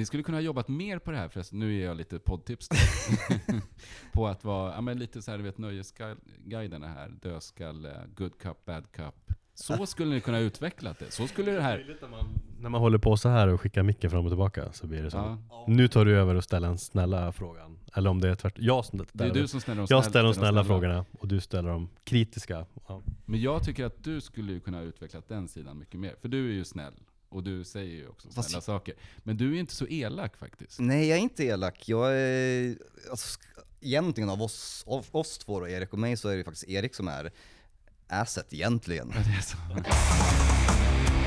Ni skulle kunna ha jobbat mer på det här förresten. Nu ger jag lite poddtips. på att vara, ja men lite så här, du vet nöjesguiderna här. Dödskalle, good cup, bad cup. Så skulle ni kunna ha utvecklat det. Så skulle det här... När man håller på så här och skickar micken fram och tillbaka så blir det så. Ja, Nu tar du över och ställer den snälla frågan. Eller om det är tvärtom. Jag, ställer- det är du som ställer de jag snälla- ställer de snälla frågorna och du ställer de kritiska. Ja. Men jag tycker att du skulle ju kunna ha utvecklat den sidan mycket mer. För du är ju snäll. Och du säger ju också Fast- snälla saker. Men du är inte så elak faktiskt. Nej, jag är inte elak. Jag är, alltså, egentligen av oss, av oss två då, Erik och mig, så är det faktiskt Erik som är asset egentligen. Ja, det är så.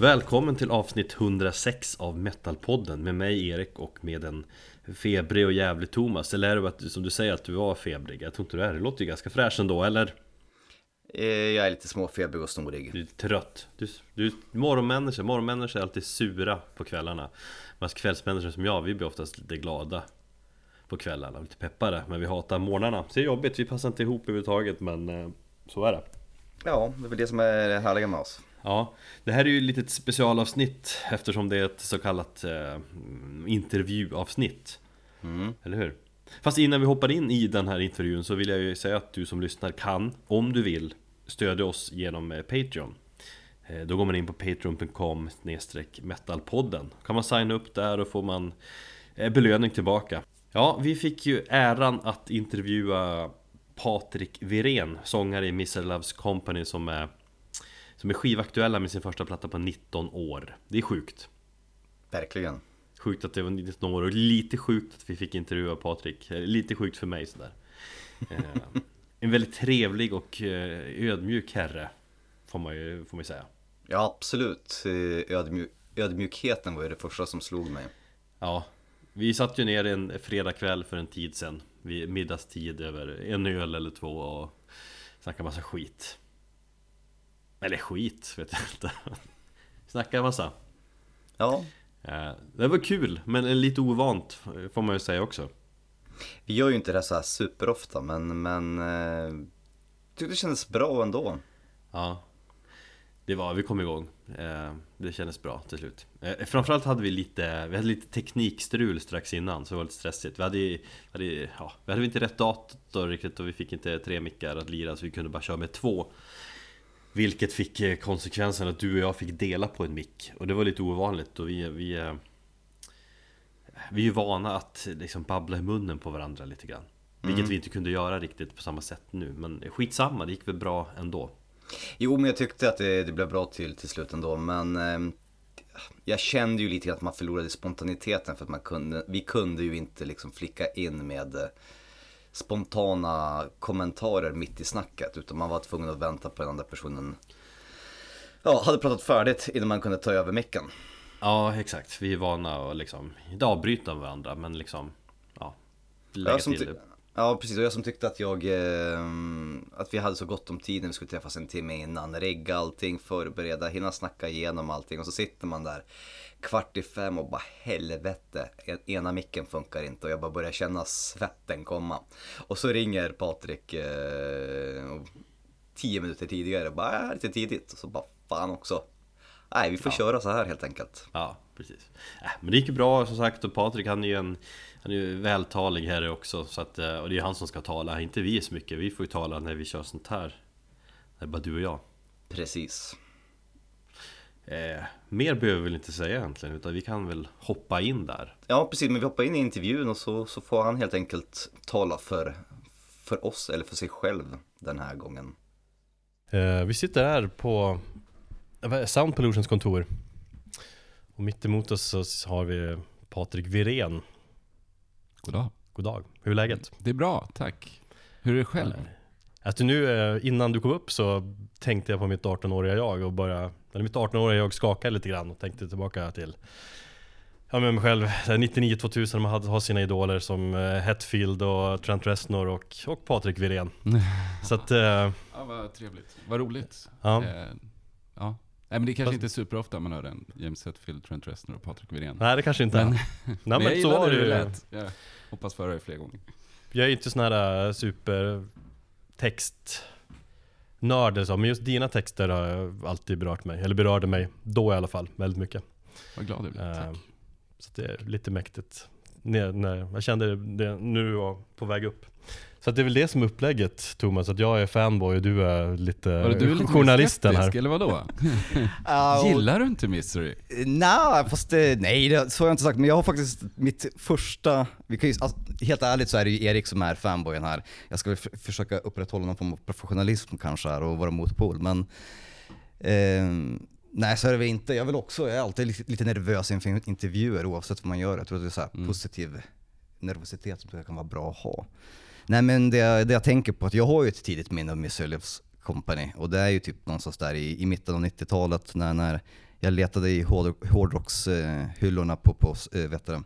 Välkommen till avsnitt 106 av Metalpodden med mig Erik och med en febrig och jävlig Thomas. Eller är det att, som du säger att du var febrig? Jag tror inte du är det, låter ju ganska fräsch ändå, eller? Eh, Jag är lite småfebrig och snorig. Du är trött. Du, du är morgonmänniska, morgonmänniskor är alltid sura på kvällarna. Medan kvällsmänniskor som jag, vi blir oftast lite glada På kvällarna, lite peppade. Men vi hatar morgnarna. Så det är jobbigt, vi passar inte ihop överhuvudtaget men eh, så är det. Ja, det är väl det som är det härliga med oss. Ja, det här är ju lite ett specialavsnitt eftersom det är ett så kallat eh, intervjuavsnitt Mm. Eller hur? Fast innan vi hoppar in i den här intervjun så vill jag ju säga att du som lyssnar kan, om du vill, stödja oss genom eh, Patreon Eh, Då går man in på patreon.com metalpodden Kan man signa upp där och får man eh, belöning tillbaka Ja, vi fick ju äran att intervjua Patrik Virén, sångare i Mr. Loves Company som är som är skivaktuella med sin första platta på 19 år. Det är sjukt. Verkligen. Sjukt att det var 19 år och lite sjukt att vi fick intervjua Patrik. Eh, Lite sjukt för mig sådär. Eh, En väldigt trevlig och eh, ödmjuk herre Får man ju får man ju säga. Ja, absolut. Eh, Ödmju- ödmjukheten var ju det första som slog mig. Ja. Vi satt ju ner en fredagkväll för en tid sedan. Vid middagstid över en öl eller två och snackade massa skit Eller skit, vet jag inte. Snackade massa. Ja, Eh, Det var kul, men lite ovant får man ju säga också. Vi gör ju inte det så här superofta, men, men eh, tyckte det kändes bra ändå. Ja. Det var, vi kom igång. Eh, Det kändes bra till slut. Framförallt hade vi lite, vi hade lite teknikstrul strax innan så det var lite stressigt. Vi hade, vi hade, ja, vi hade inte rätt dator riktigt och vi fick inte tre mickar att lira så vi kunde bara köra med två Vilket fick eh, konsekvensen att du och jag fick dela på en mick. Och det var lite ovanligt och vi, vi eh, Vi är ju vana att liksom babbla i munnen på varandra lite grann. Vilket vi inte kunde göra riktigt på samma sätt nu. Men skitsamma, det gick väl bra ändå. Jo, men jag tyckte att det, det blev bra till, till slut ändå, men eh, jag kände ju lite att man förlorade spontaniteten för att man kunde, vi kunde ju inte liksom flicka in med eh, spontana kommentarer mitt i snacket, utan man var tvungen att vänta på den andra personen Ja, hade pratat färdigt innan man kunde ta över micken. Ja, exakt. Vi är vana att liksom, inte avbryta varandra, men liksom, ja, lägga till det. Ja, precis. Och jag som tyckte att jag, eh, att vi hade så gott om tid när vi skulle träffas en timme innan, rigga allting, förbereda, hinna snacka igenom allting och så sitter man där kvart i fem och bara helvete, en- ena micken funkar inte och jag bara börjar känna svetten komma. Och så ringer Patrik eh, tio minuter tidigare, bara äh, lite tidigt, och så bara fan också. Nej, vi får köra så här helt enkelt. Ja, precis. Äh, men det gick ju bra som sagt och Patrik han är ju en han är ju vältalig här också så att, eh, och det är han som ska tala, inte vi så mycket. Vi får ju tala när vi kör sånt här. Det är bara du och jag. Precis. Eh, mer behöver vi väl inte säga egentligen utan vi kan väl hoppa in där. Ja, precis. Men vi hoppar in i intervjun och så, så får han helt enkelt tala för, för oss eller för sig själv den här gången. Eh, vi sitter här på eh? Sound Pollutions kontor. Och mitt emot oss så har vi Patrik Virén. Goddag. God dag. Hur är läget? Det är bra, tack. Hur är det själv? Att nu, eh, innan du kom upp så tänkte jag på mitt 18-åriga jag och bara, eller mitt 18-åriga jag skakade lite grann och tänkte tillbaka till Ja men mig själv, 99-2000 man hade, har sina idoler som eh, Hetfield och Trent Reznor och, och Patrik Wirén Så att, eh, Ja, vad trevligt. Vad roligt. ja, Eh, ja. Nej men det är kanske Fast- inte är superofta man hör den. James Hetfield, Trent Reznor och Patrik Wirén. Nej det kanske inte är. Men- Nej Men jag men så gillade var det ju. lät. Jag hoppas föra det fler gånger. Jag är inte sån här äh, super text nörd eller så, men just dina texter har alltid berört mig, eller berörde mig då i alla fall, väldigt mycket. Vad glad jag blir. Eh, Tack. Så det är lite mäktigt. När, när jag kände det nu och på väg upp. Så att det är väl det som är upplägget Thomas, att jag är fanboy och du är lite, Var det du är lite journalisten här. eller vadå? Och- Gillar du inte Misery? Nej, fast det, nej, det, så har jag inte sagt. Men jag har faktiskt mitt första, vi kan ju, alltså, helt ärligt så är det ju Erik som är fanboyen här. Jag ska väl försöka upprätthålla någon form av professionalism kanske här och vara motpol. Men eh, nej, så är det väl inte. Jag vill också, jag är alltid lite, lite nervös inför intervjuer oavsett vad man gör. Jag tror att det är så här Mm. positiv nervositet som kan vara bra att ha. Nej men det, det jag tänker på, att jag har ju ett tidigt minne av Miss Sullivan Company och det är ju typ någonstans där i, i mitten av 90-talet när, när jag letade i hård- hårdrockshyllorna på, på eh, vet du, det,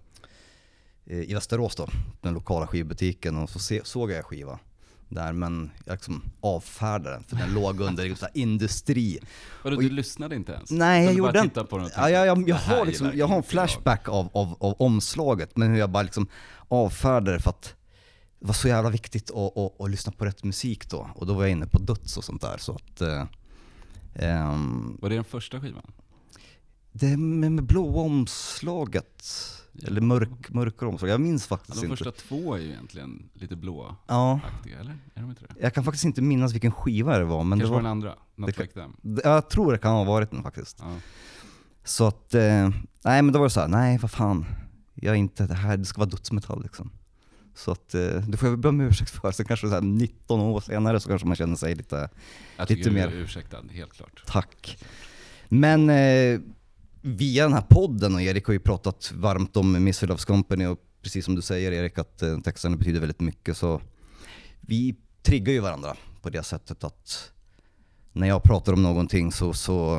eh, i Västerås då, den lokala skivbutiken och så se, såg jag skiva där men jag liksom avfärdade den för den låg under så här industri. Vadå, du lyssnade inte ens? Nej, jag gjorde inte. på den Ja, tänkte, jag, jag, "Det jag, har liksom, jag har en jag." flashback av, av, av omslaget, men hur jag bara liksom avfärdade det för att det var så jävla viktigt att, att, att lyssna på rätt musik då. Och då var jag inne på döds och sånt där. Så att, ehm, Var det den första skivan? det med, med blåa omslaget, eller mörk, mörkare omslag, jag minns Ja, faktiskt de inte. första två är ju egentligen lite blåaktiga, Ja, eller? Är de inte det? jag kan faktiskt inte minnas vilken skiva det var, men det Kanske var var, den andra? Not det like them? det- jag tror det kan ha varit den faktiskt. Ja. Så att, eh, nej men då var det så här, nej vad fan, jag är inte, det här det ska vara dödsmetall liksom. Så att, eh, det får jag be om ursäkt för, så kanske så här 19 år senare så kanske man känner sig lite, Jag Lite mer- ursäktad, helt klart. tack. Men eh, via den här podden, och Erik har ju pratat varmt om Miss Loves Company och precis som du säger Erik att eh, texterna betyder väldigt mycket så vi triggar ju varandra på det sättet att när jag pratar om någonting så, så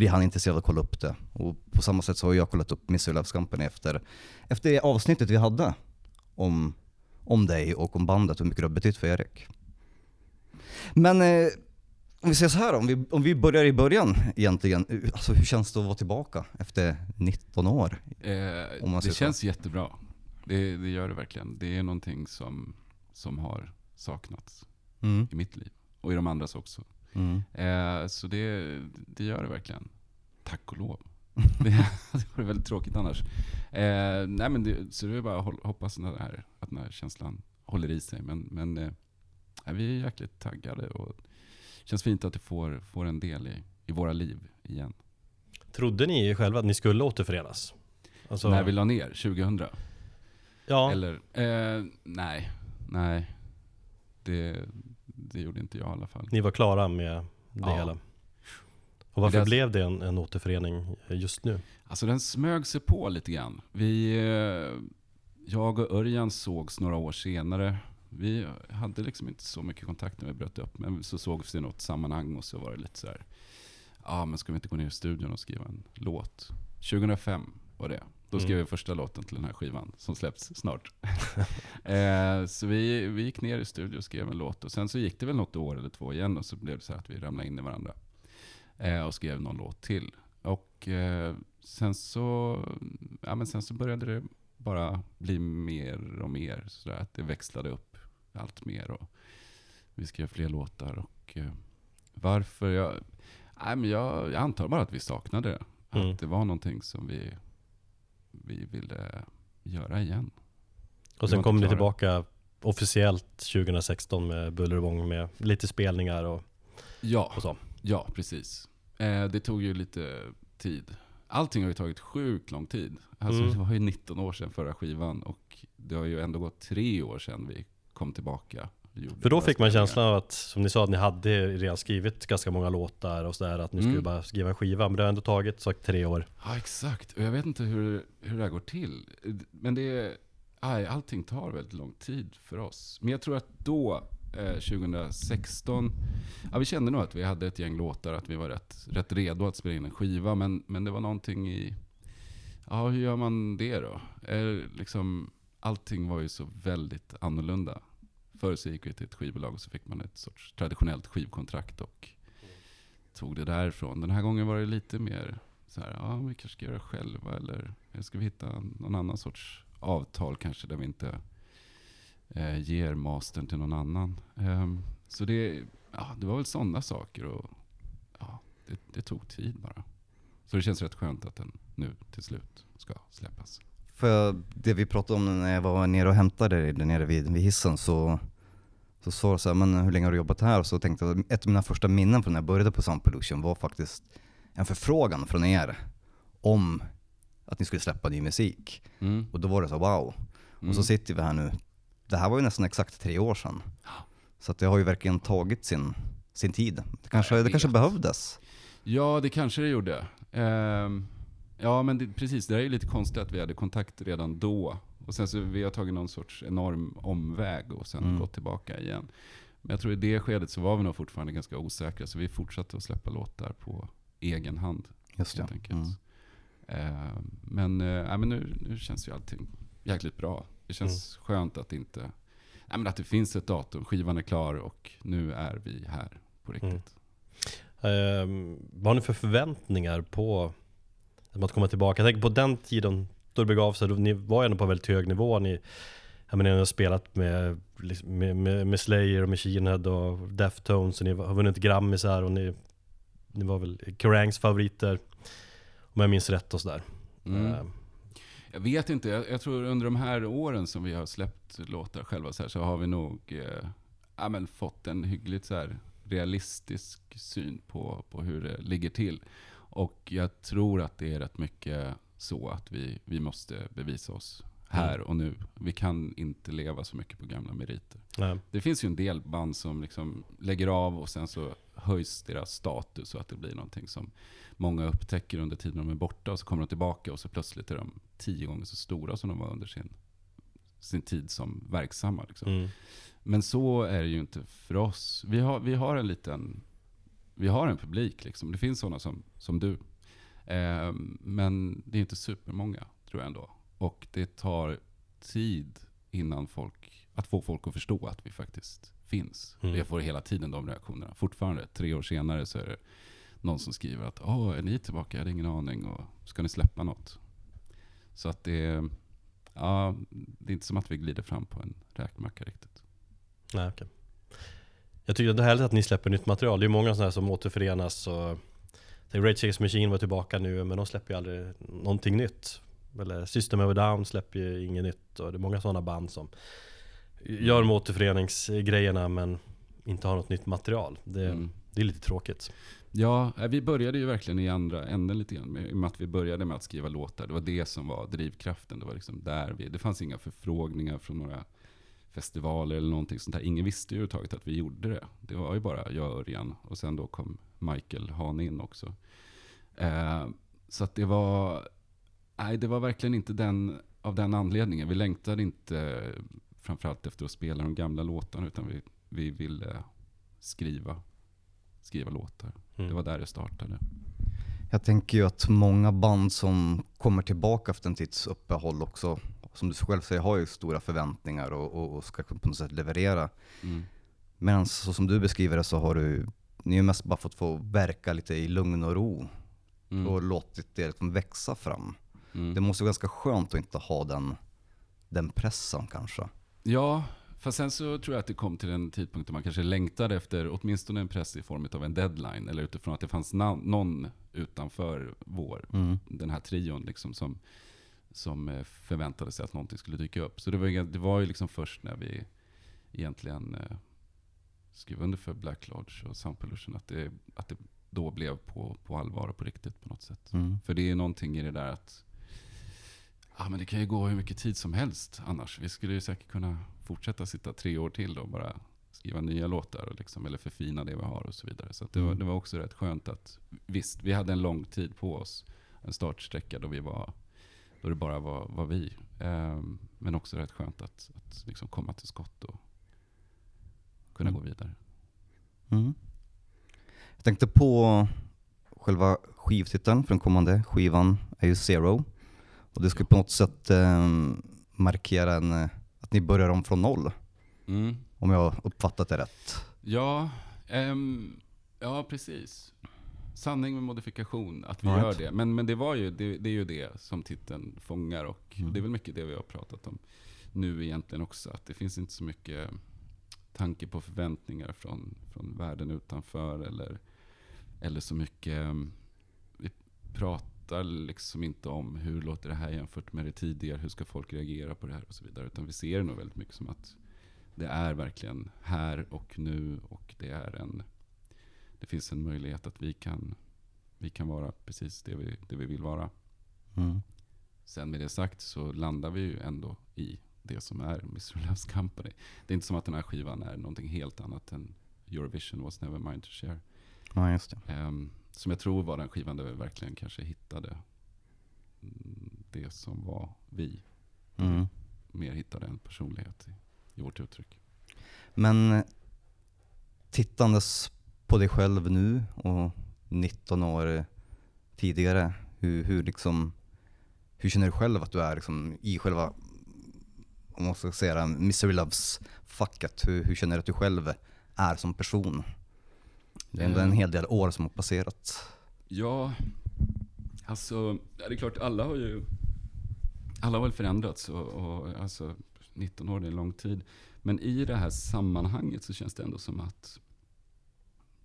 blir han intresserad av att kolla upp det. Och på samma sätt så har jag kollat upp Miss Loves Company efter, efter det avsnittet vi hade om, om dig och om bandet och hur mycket det har betytt för Erik. Men eh, om vi säger så här om vi, om vi börjar i början egentligen. eh, Alltså hur känns det att vara tillbaka efter 19 år? Eh, det säger så. känns jättebra. Det, det gör det verkligen. Det är någonting som, som har saknats Mm. i mitt liv. Och i de andras också. Mm. Eh, så det, det gör det verkligen. Tack och lov. Det hade varit väldigt tråkigt annars. Eh, nej men det, så det är bara att hoppas den här, att den här känslan håller i sig. Men, men eh, vi är jäkligt taggade och det känns fint att det får, får en del i, i våra liv igen. Trodde ni själva att ni skulle återförenas? Alltså, När vi la ner, 2000? ja, Eller? Eh, nej, nej. Det, det gjorde inte jag i alla fall. ni var klara med det Ja. hela. Och varför Det- blev det en, en återförening just nu? Alltså den smög sig på lite grann. Vi, eh, jag och Örjan sågs några år senare. Vi hade liksom inte så mycket kontakt när vi bröt upp. Men så sågs vi i något sammanhang och så var det lite så här. Ja, men ska vi inte gå ner i studion och skriva en låt? 2005 var det. Då skrev Mm. vi första låten till den här skivan som släpps snart. eh, så vi, vi gick ner i studion och skrev en låt. Och sen så gick det väl något år eller två igen och så blev det så här att vi ramlade in i varandra. Eh, och skrev någon låt till. Och eh, sen så, ja men sen så började det bara bli mer och mer sådär att det växlade upp allt mer och vi skrev fler låtar och eh, varför jag, nej men jag, jag antar bara att vi saknade det. Mm. Att det var någonting som vi, vi ville göra igen. Och sen kom ni tillbaka officiellt 2016 med buller och bång med lite spelningar och, Ja, och så. ja precis. Eh, det tog ju lite tid. Allting har ju tagit sjukt lång tid. Alltså, Mm. Det var ju 19 år sedan förra skivan och det har ju ändå gått tre år sedan vi kom tillbaka. För då fick man känslan av att, som ni sa, att ni hade redan skrivit ganska många låtar och sådär, att ni skulle Mm. bara skriva en skiva. Men det har ändå tagit sagt tre år. Ja, exakt. Och jag vet inte hur, hur det här går till. Men det är, aj, allting tar väldigt lång tid för oss. Men jag tror att då, eh, 2016, ja, vi kände nog att vi hade ett gäng låtar, att vi var rätt, rätt redo att spela in en skiva. Men, men det var någonting i, ja hur gör man det då? Eh, liksom, allting var ju så väldigt annorlunda. Förr så gick vi till ett skivbolag och så fick man ett sorts traditionellt skivkontrakt och tog det därifrån. Den här gången var det lite mer så här, ja vi kanske ska göra det själva eller ska vi hitta någon annan sorts avtal kanske där vi inte eh, ger mastern till någon annan. Um, så det, ja, det var väl sådana saker och ja, det, det tog tid bara. Så det känns rätt skönt att den nu till slut ska släppas. För det vi pratade om när jag var nere och hämtade dig där nere vid, vid hissen så så sa jag så här, men hur länge har du jobbat här? Och så tänkte jag, ett av mina första minnen från när jag började på Sound Pollution var faktiskt en förfrågan från er om att ni skulle släppa ny musik. Mm. Och då var det så wow. Mm. Och så sitter vi här nu. Det här var ju nästan exakt tre år sedan. Så att det har ju verkligen tagit sin, sin tid. Det kanske, det kanske behövdes. Ja, det kanske det gjorde. Ehm, ja, men det, precis. Det är ju lite konstigt att vi hade kontakt redan då. Och sen så vi har tagit någon sorts enorm omväg och sen Mm. gått tillbaka igen. Men jag tror i det skedet så var vi nog fortfarande ganska osäkra. Så vi fortsatte att släppa låtar på egen hand. Just det. Mm. Ehm, men eh, men nu, nu känns ju allting jäkligt bra. Det känns Mm. skönt att inte... Ja, men att det finns ett datum, skivan är klar och nu är vi här på riktigt. Mm. Ehm, vad har ni för förväntningar på att komma tillbaka? Jag tänker på den tiden då det begav sig, då ni var ju ändå på väldigt hög nivå. Ni, jag menar, ni har spelat med, liksom, med, med, med Slayer och Machine Head och Deftones och ni har vunnit Grammisar och ni, ni var väl Kerrangs favoriter om jag minns rätt och sådär. Mm. Ehm, Jag vet inte, jag, jag tror under de här åren som vi har släppt låtar själva så, här, så har vi nog eh, ja, men fått en hyggligt så här, realistisk syn på, på hur det ligger till. Och jag tror att det är rätt mycket så att vi, vi måste bevisa oss här och nu. Vi kan inte leva så mycket på gamla meriter. nej. Det finns ju en del band som liksom lägger av och sen så höjs deras status så att det blir någonting som många upptäcker under tiden de är borta och så kommer de tillbaka och så plötsligt är de tio gånger så stora som de var under sin, sin tid som verksamma. Liksom. Mm. Men så är det ju inte för oss. Vi har, vi har en liten, vi har en publik liksom. Det finns sådana som, som du. Eh, men det är inte supermånga tror jag ändå. Och det tar tid innan folk, att få folk att förstå att vi faktiskt finns. Mm. Jag får hela tiden de reaktionerna. Fortfarande, tre år senare så är det någon som skriver att Åh, är ni tillbaka? Jag hade ingen aning. Och ska ni släppa något? Så att det, ja, det är inte som att vi glider fram på en räkmacka riktigt. Nej, okej. Jag tycker det är härligt att ni släpper nytt material. Det är många sådana här som återförenas och Rage Against Machine var tillbaka nu men de släpper ju aldrig någonting nytt. Eller System of a Down släpper ju inget nytt och det är många sådana band som gör de återföreningsgrejerna men inte har något nytt material. Det, Mm. det är lite tråkigt. Ja, eh, vi började ju verkligen i andra änden lite grann. med- med att vi började med att skriva låtar. Det var det som var drivkraften. Det var liksom där vi... Det fanns inga förfrågningar från några festivaler eller någonting sånt där. Ingen visste ju överhuvudtaget att vi gjorde det. Det var ju bara jag och Örjan. Och sen då kom Michael Hahn in också. Eh, så att det var... Nej, det var verkligen inte den, av den anledningen. Vi längtade inte framförallt efter att spela de gamla låtarna. Utan vi, vi ville skriva, skriva låtar. Mm. Det var där det startade. Jag tänker ju att många band som kommer tillbaka efter en tids uppehåll också, som du själv säger, har ju stora förväntningar och, och, och ska på något sätt leverera. Mm. Medan så som du beskriver det så har du, ni har mest bara fått få verka lite i lugn och ro Mm. och låtit det liksom växa fram. Mm. Det måste vara ganska skönt att inte ha den, den pressen kanske. Ja, fast sen så tror jag att det kom till en tidpunkt där man kanske längtade efter åtminstone en press i form av en deadline. Eller utifrån att det fanns någon utanför vår, Mm. den här trion liksom som, som eh, förväntade sig att någonting skulle dyka upp. Så det var, ju- det var ju liksom först när vi egentligen eh, skrev under för Black Lodge och Sound Pollution att det, att det då blev på, på allvar och på riktigt på något sätt. Mm. För det är någonting i det där att ja, men det kan ju gå hur mycket tid som helst annars. Vi skulle ju säkert kunna fortsätta sitta tre år till och bara skriva nya låtar och liksom, eller förfina det vi har och så vidare. Så det, var, Mm. det var också rätt skönt att visst, vi hade en lång tid på oss. En startsträcka då, vi var, då det bara var, var vi. Ehm, men också rätt skönt att, att liksom komma till skott och kunna Mm. gå vidare. Mm. Jag tänkte på själva skivtiteln för den kommande skivan är ju Zero. Och det ska på något sätt eh, markera en, eh, att ni börjar om från noll. Om jag har uppfattat det rätt. Ja, ehm, ja precis. Sanning med modifikation att vi All gör right. det. Men, men det, var ju, det, det är ju det som titeln fångar och Mm. det är väl mycket det vi har pratat om nu egentligen också. Att det finns inte så mycket tanke på förväntningar från, från världen utanför eller, eller så mycket um, vi pratar liksom inte om hur låter det här jämfört med det tidigare, hur ska folk reagera på det här och så vidare. Utan vi ser det nog väldigt mycket som att det är verkligen här och nu och det är en det finns en möjlighet att vi kan, vi kan vara precis det vi, det vi vill vara. Mm. Sen med det sagt så landar vi ju ändå i det som är Mr. Loves Company. Det är inte som att den här skivan är någonting helt annat än Eurovision was never mine to share. Ja, just det. Ehm, som jag tror var den skivan där vi verkligen kanske hittade mm, det som var vi. Mm. Mer hittade en personlighet i, i vårt uttryck. Men eh, tittandes på dig själv nu och 19 år tidigare, hur, hur, liksom, hur känner du själv att du är liksom, i själva, om man ska säga det, Misery Loves fucket? Hur, hur känner du att du själv är som person? Det är ändå en Eh. hel del år som har passerat. Ja, alltså det är klart alla har ju alla har väl förändrats och, och alltså 19 år det är en lång tid. Men i det här sammanhanget så känns det ändå som att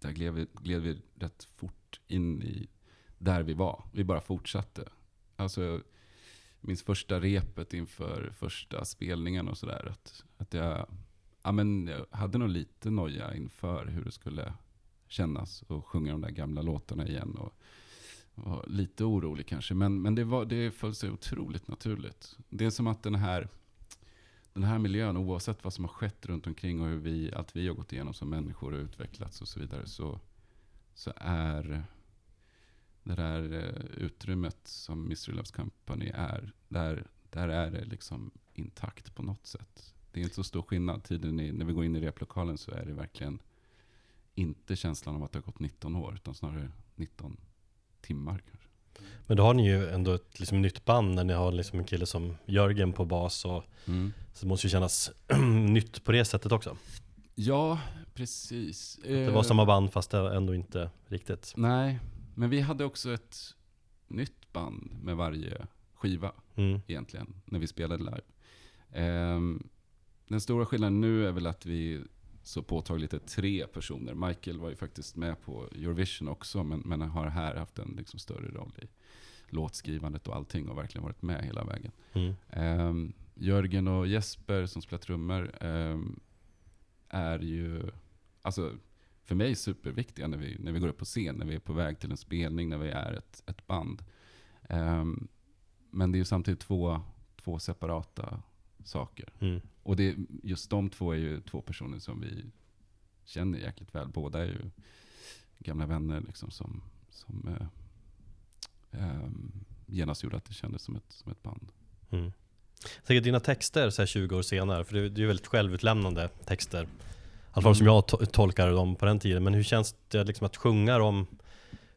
där gled vi, gled vi rätt fort in i där vi var. Vi bara fortsatte. Alltså, jag minns första repet inför första spelningen och sådär. Att, att jag, ja, men jag hade nog lite noja inför hur det skulle kännas och sjunga de där gamla låtarna igen. Och, och lite orolig kanske, men, men det, var, det föll sig otroligt naturligt. Det är som att den här, den här miljön, oavsett vad som har skett runt omkring och hur vi, allt vi har gått igenom som människor och utvecklats och så vidare, så, så är det där eh, utrymmet som Mystery Loves Company är, där, där är det liksom intakt på något sätt. Det är inte så stor skillnad. Tiden i, när vi går in i replokalen så är det verkligen inte känslan av att det har gått 19 år, utan snarare 19 timmar kanske. Men då har ni ju ändå ett liksom, nytt band när ni har liksom en kille som Jörgen på bas och Mm. så det måste ju kännas nytt på det sättet också. Ja, precis. Det var Eh, samma band fast det ändå inte riktigt. Nej, men vi hade också ett nytt band med varje skiva Mm. egentligen, när vi spelade live. Ehm, den stora skillnaden nu är väl att vi så påtagligt är tre personer. Michael var ju faktiskt med på Eurovision också, men, men har här haft en liksom större roll i låtskrivandet och allting och verkligen varit med hela vägen. Mm. Ehm, Jörgen och Jesper som spelar trummor ehm, är ju, alltså för mig superviktiga när vi, när vi går upp på scen, när vi är på väg till en spelning, när vi är ett, ett band. Ehm, men det är ju samtidigt två, två separata saker. Mm. Och det, just de två är ju två personer som vi känner jäkligt väl. Båda är ju gamla vänner liksom som, som eh, ehm, genast gjorde att det kändes som ett, som ett band. Mm. Säkert dina texter så här 20 år senare, för det är ju väldigt självutlämnande texter. I alla fall som jag to- tolkar dem på den tiden. Men hur känns det liksom att sjunga dem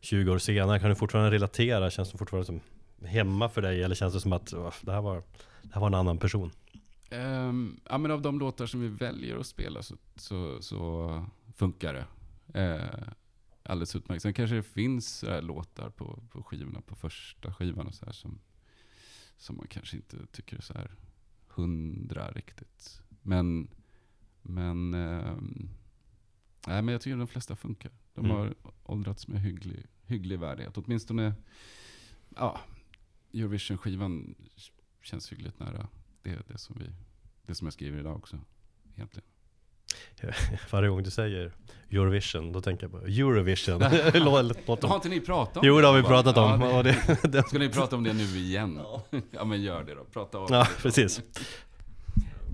20 år senare? Kan du fortfarande relatera? Känns det fortfarande som hemma för dig? Eller känns det som att "Åh, det här var, det här var en annan person? Ehm, ja, men av de låtar som vi väljer att spela så, så, så funkar det. Uh, alldeles utmärkt. Sen kanske det finns här låtar på, på skivorna, på första skivan och så här som, som man kanske inte tycker är så här hundra riktigt. Men, men, ehm, nej, men jag tycker de flesta funkar. De Mm. har åldrats med hygglig, hygglig värdighet. Åtminstone, ja, Eurovision-skivan känns hyggligt nära det, är det, som vi, det som jag skriver idag också. Egentligen. Varje gång du säger Eurovision, då tänker jag på Eurovision. Låt- Har inte ni pratat om jo, det har vi pratat om. Ja, det, det, det, ska ni prata om det nu igen? Ja, men gör det då. Prata om ja, det. precis.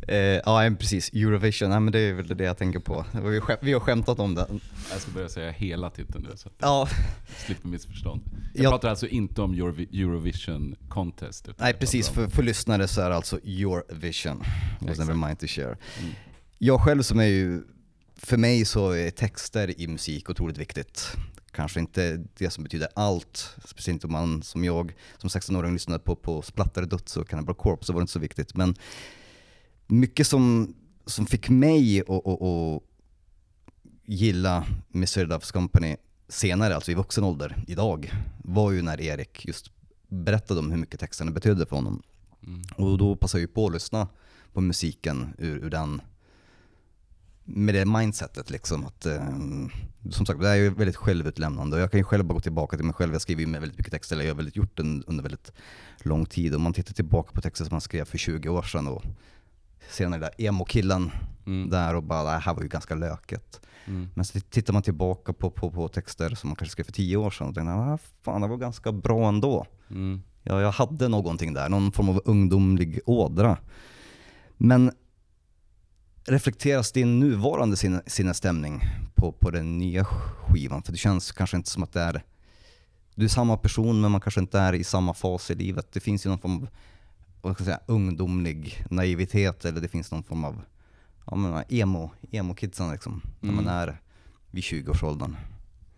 Eh, ja, precis. Eurovision, nej, men det är väl det jag tänker på. Vi har skäm- vi har skämtat om det. Jag ska börja säga hela titeln nu så att Ja, jag slipper missförstånd. Jag Jag- pratar alltså inte om Eurovi- Eurovision Contest. nej precis. För, för lyssnare så är det alltså your vision. Was Exakt. never mine to share. Mm. Jag själv som är ju, för mig så är texter i musik otroligt viktigt. Kanske inte det som betyder allt, speciellt inte om man som jag som 16-åring lyssnade på, på Splatterdöds och Cannibal Corpse så var det inte så viktigt. Men mycket som, som fick mig att, gilla Mr. Loves Company senare, alltså i vuxen ålder, idag, var ju när Erik just berättade om hur mycket texterna betydde för honom. Mm. Och då passade jag ju på att lyssna på musiken ur, ur den, med det mindsetet liksom. Att, eh, som sagt, det är ju väldigt självutlämnande och jag kan ju själv bara gå tillbaka till mig själv. Jag skriver ju med väldigt mycket texter, eller jag har väldigt gjort det under väldigt lång tid. Om man tittar tillbaka på texter som man skrev för 20 år sedan och ser den där emo-killen Mm. där och bara, det här var ju ganska löket. Mm. Men så tittar man tillbaka på, på, på texter som man kanske skrev för 10 år sedan och tänker, ah, fan det var ganska bra ändå. Mm. Ja, jag hade någonting där, någon form av ungdomlig ådra. Men reflekteras din nuvarande sinne, sinnesstämning på, på den nya skivan? För det känns kanske inte som att det är... Du är samma person men man kanske inte är i samma fas i livet. Det finns ju någon form av vad ska jag säga, ungdomlig naivitet eller det finns någon form av ja, men, emo, emo-kidsen liksom. När man Mm. är vid 20-årsåldern.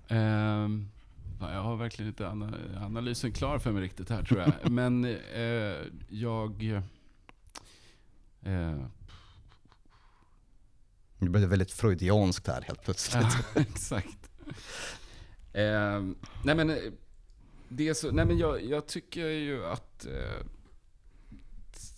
Ehm, fan, jag har verkligen inte ana analysen klar för mig riktigt här tror jag. Men eh, jag... Eh, Det blev väldigt freudianskt här helt plötsligt. ja, exakt. Ehm, nej men, eh, det är så, nej men jag, jag tycker ju att... Text-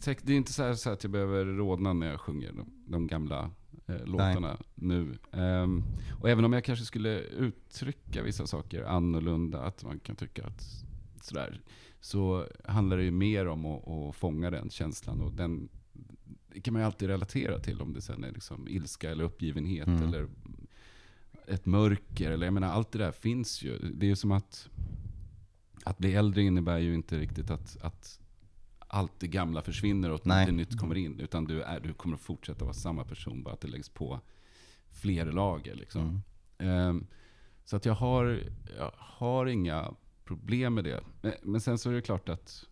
det är inte så, så att jag behöver rodna när jag sjunger de, de gamla eh, låtarna nu. Ehm, och även om jag kanske skulle uttrycka vissa saker annorlunda, att man kan tycka att sådär, så handlar det ju mer om att, att fånga den känslan. Och den det kan man ju alltid relatera till, om det sen är liksom ilska eller uppgivenhet Mm. eller ett mörker. Eller jag menar, allt det där finns ju. Det är ju som att att bli äldre innebär ju inte riktigt att, att allt det gamla försvinner och Nej. något nytt kommer in. Utan du, är, du kommer att fortsätta vara samma person, bara att det läggs på fler lager. Liksom. Mm. Ehm, så att jag har, jag har inga problem med det. Men, men sen så är det klart att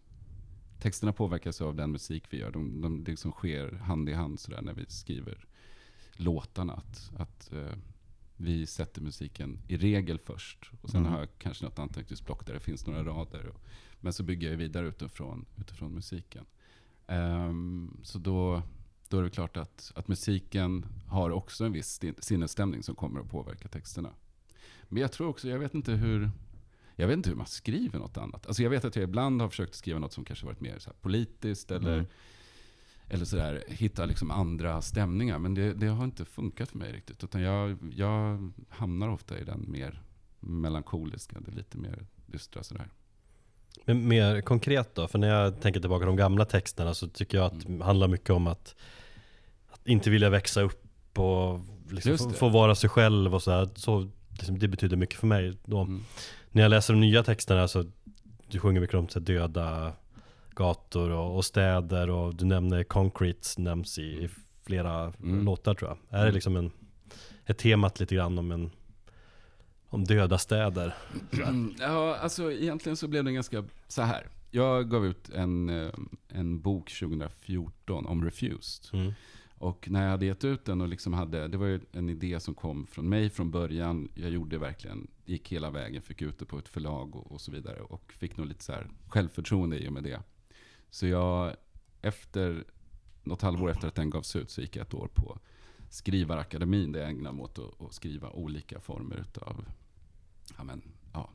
texterna påverkas av den musik vi gör. De, de, det som sker hand i hand sådär när vi skriver låtarna. Att, att eh, vi sätter musiken i regel först. Och sen Mm. har jag kanske något anteckningsblock där det finns några rader. Och, men så bygger jag vidare utifrån, utifrån musiken. Ehm, så då, då är det klart att, att musiken har också en viss sin- sinnesstämning som kommer att påverka texterna. Men jag tror också, jag vet inte hur, jag vet inte hur man skriver något annat. Alltså jag vet att jag ibland har försökt skriva något som kanske varit mer så politiskt eller, Mm. eller sådär, hitta liksom andra stämningar. Men det, det har inte funkat för mig riktigt. Utan jag, jag hamnar ofta i den mer melankoliska, det lite mer dystra sådär. Men mer konkret då, för när jag tänker tillbaka på de gamla texterna så tycker jag att det handlar mycket om att, att inte vilja växa upp och liksom få, få vara sig själv och så här. Så liksom, det betyder mycket för mig. Då. Mm. När jag läser de nya texterna så du sjunger mycket om så här, döda gator och, och städer och du nämner concrete nämns i, i flera Mm. låtar tror jag. Är det liksom en, ett temat lite grann om en om döda städer? Ja, alltså egentligen så blev det ganska så här. Jag gav ut en, eh, en bok 2014 om Refused. Mm. Och när jag hade gett ut den och liksom hade, det var ju en idé som kom från mig från början. Jag gjorde verkligen, gick hela vägen, fick ut det på ett förlag och, och så vidare. Och fick nog lite så här självförtroende i och med det. Så jag, efter, något halvår efter att den gavs ut så gick jag ett år på Skrivarakademin där jag ägnar mig åt att, att skriva olika former utav, ja men, ja,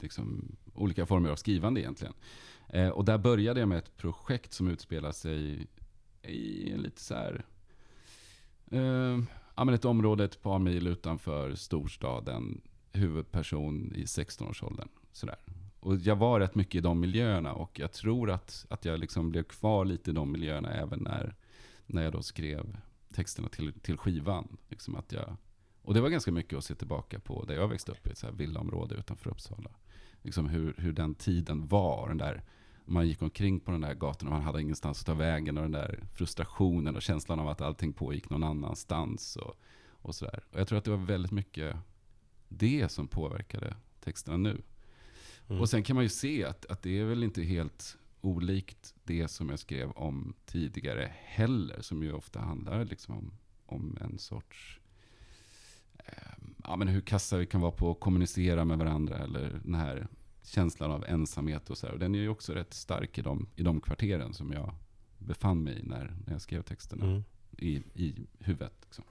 liksom olika former av skrivande egentligen. Eh, och där började jag med ett projekt som utspelar sig i en lite så här, eh, ja men ett område ett par mil utanför storstaden, huvudperson i 16-årsåldern. Sådär. Och jag var rätt mycket i de miljöerna och jag tror att, att jag liksom blev kvar lite i de miljöerna även när, när jag då skrev texterna till, till skivan. Liksom att jag, och det var ganska mycket att se tillbaka på där jag växte upp i ett så här villaområde utanför Uppsala. Liksom hur, hur den tiden var. Den där, man gick omkring på den där gatan och man hade ingenstans att ta vägen. Och den där frustrationen och känslan av att allting pågick någon annanstans. Och, och, sådär. och jag tror att det var väldigt mycket det som påverkade texterna nu. Mm. Och sen kan man ju se att, att det är väl inte helt olikt det som jag skrev om tidigare heller. Som ju ofta handlar liksom om, om en sorts... Eh, ja, men hur kassa vi kan vara på att kommunicera med varandra. Eller den här känslan av ensamhet och så här. Och den är ju också rätt stark i de, i de kvarteren som jag befann mig i när, när jag skrev texterna. Mm. I, I huvudet. Liksom.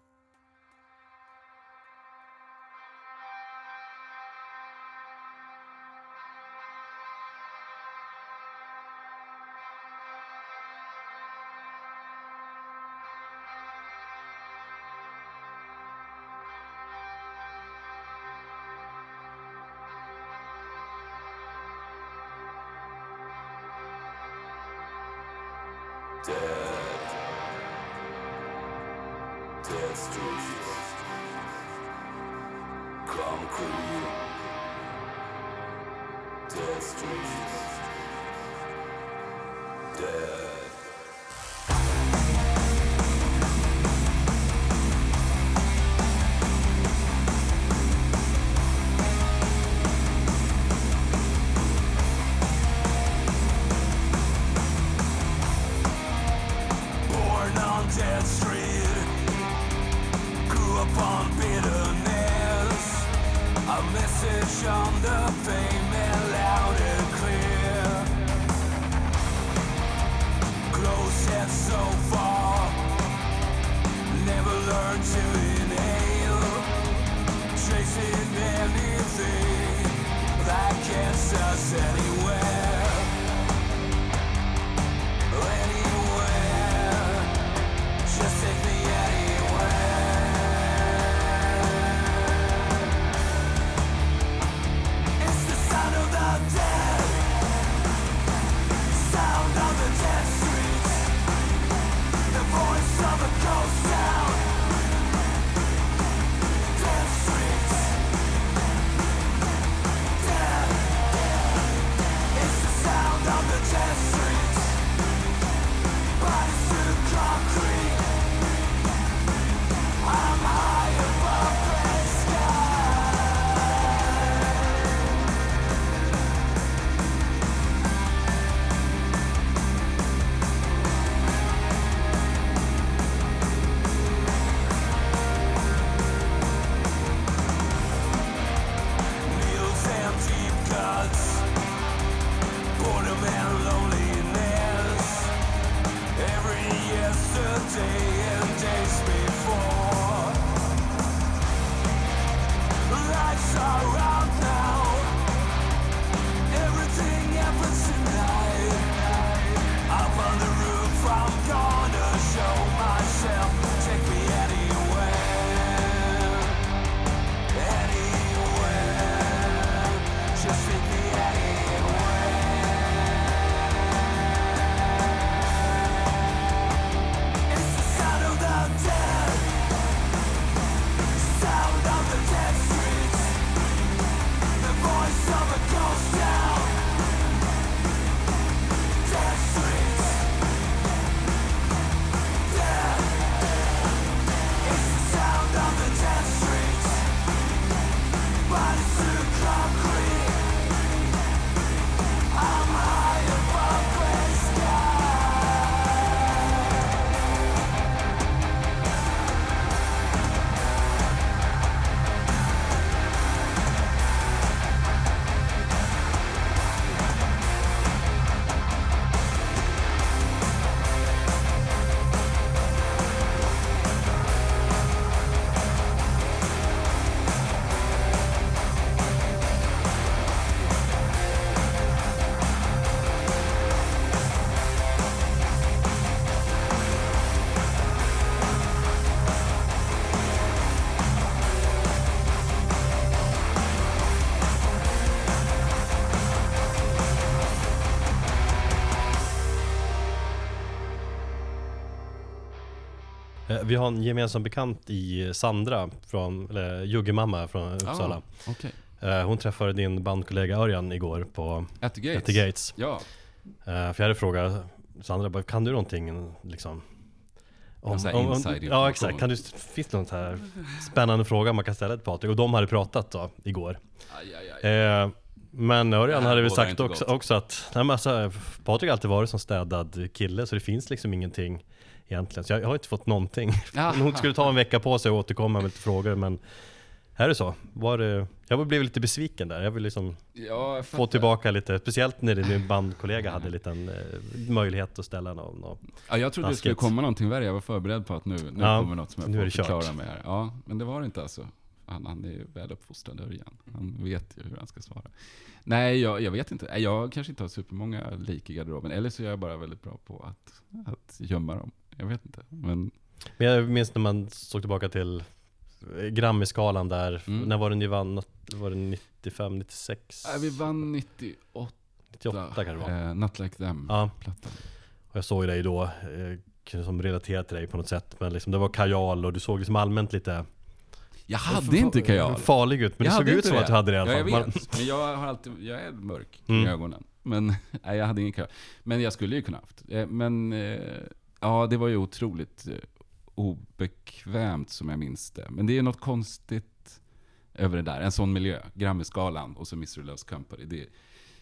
Vi har en gemensam bekant i Sandra, från, eller Juggemamma från Uppsala. Ah. Eh, Hon träffade din bandkollega Örjan igår på At the Gates. At the Gates. Ja. Eh, För jag hade frågat Sandra, bara, kan du någonting liksom? Ja, så här inside ja exakt, kan du, finns det något här spännande fråga man kan ställa till Patrik? Och de hade pratat då, igår. Aj, aj, aj. Eh, men Örjan hade väl sagt också, också att, nej men alltså, Patrik har alltid varit som städad kille så det finns liksom ingenting egentligen. Så jag, jag har inte fått någonting. Hon skulle ta en vecka på sig och återkomma med lite frågor men här är det så. Var det, jag blev lite besviken där. Jag vill liksom Ja, jag få tillbaka lite, speciellt när din bandkollega hade en liten eh, möjlighet att ställa någon. någon. Ja, jag trodde det skulle komma någonting värre. Jag var förberedd på att nu, nu Ja, kommer något som jag nu är får kört. förklara mig här. Ja, men det var det inte alltså. Han, han är ju väluppfostrad Örjan. Han vet ju hur han ska svara. Nej, jag, jag vet inte. Jag kanske inte har supermånga lik i garderoben. Eller så är jag bara väldigt bra på att, att gömma dem. Jag vet inte. Men Men jag minns när man såg tillbaka till eh, Grammy-skalan där. Mm. När var det ni vann? Var det 95, 96? äh, vi vann 98. 98 kanske det var. Eh, Not Like Them, Ja, plattan. Och jag såg dig då, eh, kunde som relatera till dig på något sätt. Men liksom det var kajal och du såg liksom allmänt lite Jag hade inte kajal. farlig ut. Men Jag det såg ut som att du hade det i alla Ja, fall. jag Man- vet. Men jag har alltid, jag är mörk Mm. ögonen. Men nej, jag hade ingen kajal. Men jag skulle ju kunna haft. Eh, Men eh, ja, det var ju otroligt eh, obekvämt som jag minns det. Men det är något konstigt över det där. En sån miljö. Grammisgalan och så Mr. Loves Company. Det,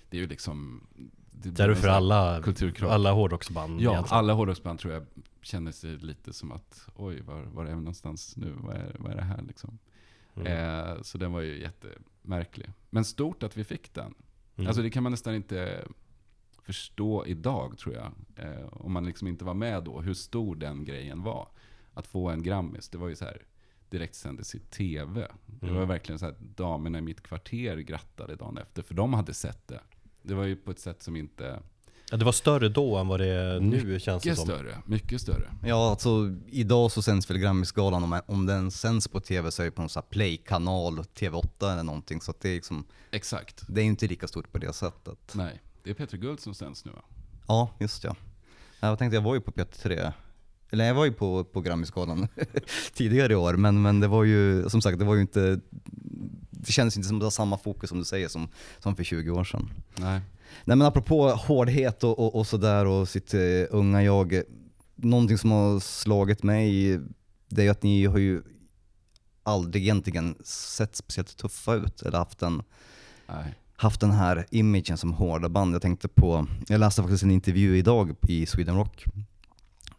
det är ju liksom... Det Det är för alla, alla hårdrocksband Ja, egentligen. alla hårdrocksband tror jag känner sig lite som att oj, var, var är vi någonstans nu? Vad är, vad är det här liksom? Mm. Eh, så den var ju jättemärklig. Men stort att vi fick den. Mm. Alltså det kan man nästan inte förstå idag tror jag. Eh, om man liksom inte var med då, hur stor den grejen var. Att få en Grammis, det var ju så här direkt sändes i TV. Det Mm. var verkligen så att damerna i mitt kvarter grattade dagen efter, för de hade sett det. Det var ju på ett sätt som inte... Ja, det var större då än vad det är nu känns det Mycket som. större, mycket större. Ja, alltså idag så sänds väl Grammisgalan, om, om den sänds på tv så är det på någon sån här play-kanal, TV8 eller någonting. Så att det är liksom, Exakt. det är inte lika stort på det sättet. Nej, det är Peter Guld som sänds nu va? Ja, just ja. Jag tänkte, jag var ju på P3, eller jag var ju på, på Grammisgalan tidigare i år, men, men det var ju, som sagt, det var ju inte, det kändes inte som det var samma fokus som du säger som, som för 20 år sedan. Nej. Nej men apropå hårdhet och, och, och sådär och sitt eh, unga jag. Någonting som har slagit mig, det är ju att ni har ju aldrig egentligen sett speciellt tuffa ut eller haft en Nej. Haft den här imagen som hårda band. Jag tänkte på, jag läste faktiskt en intervju idag i Sweden Rock.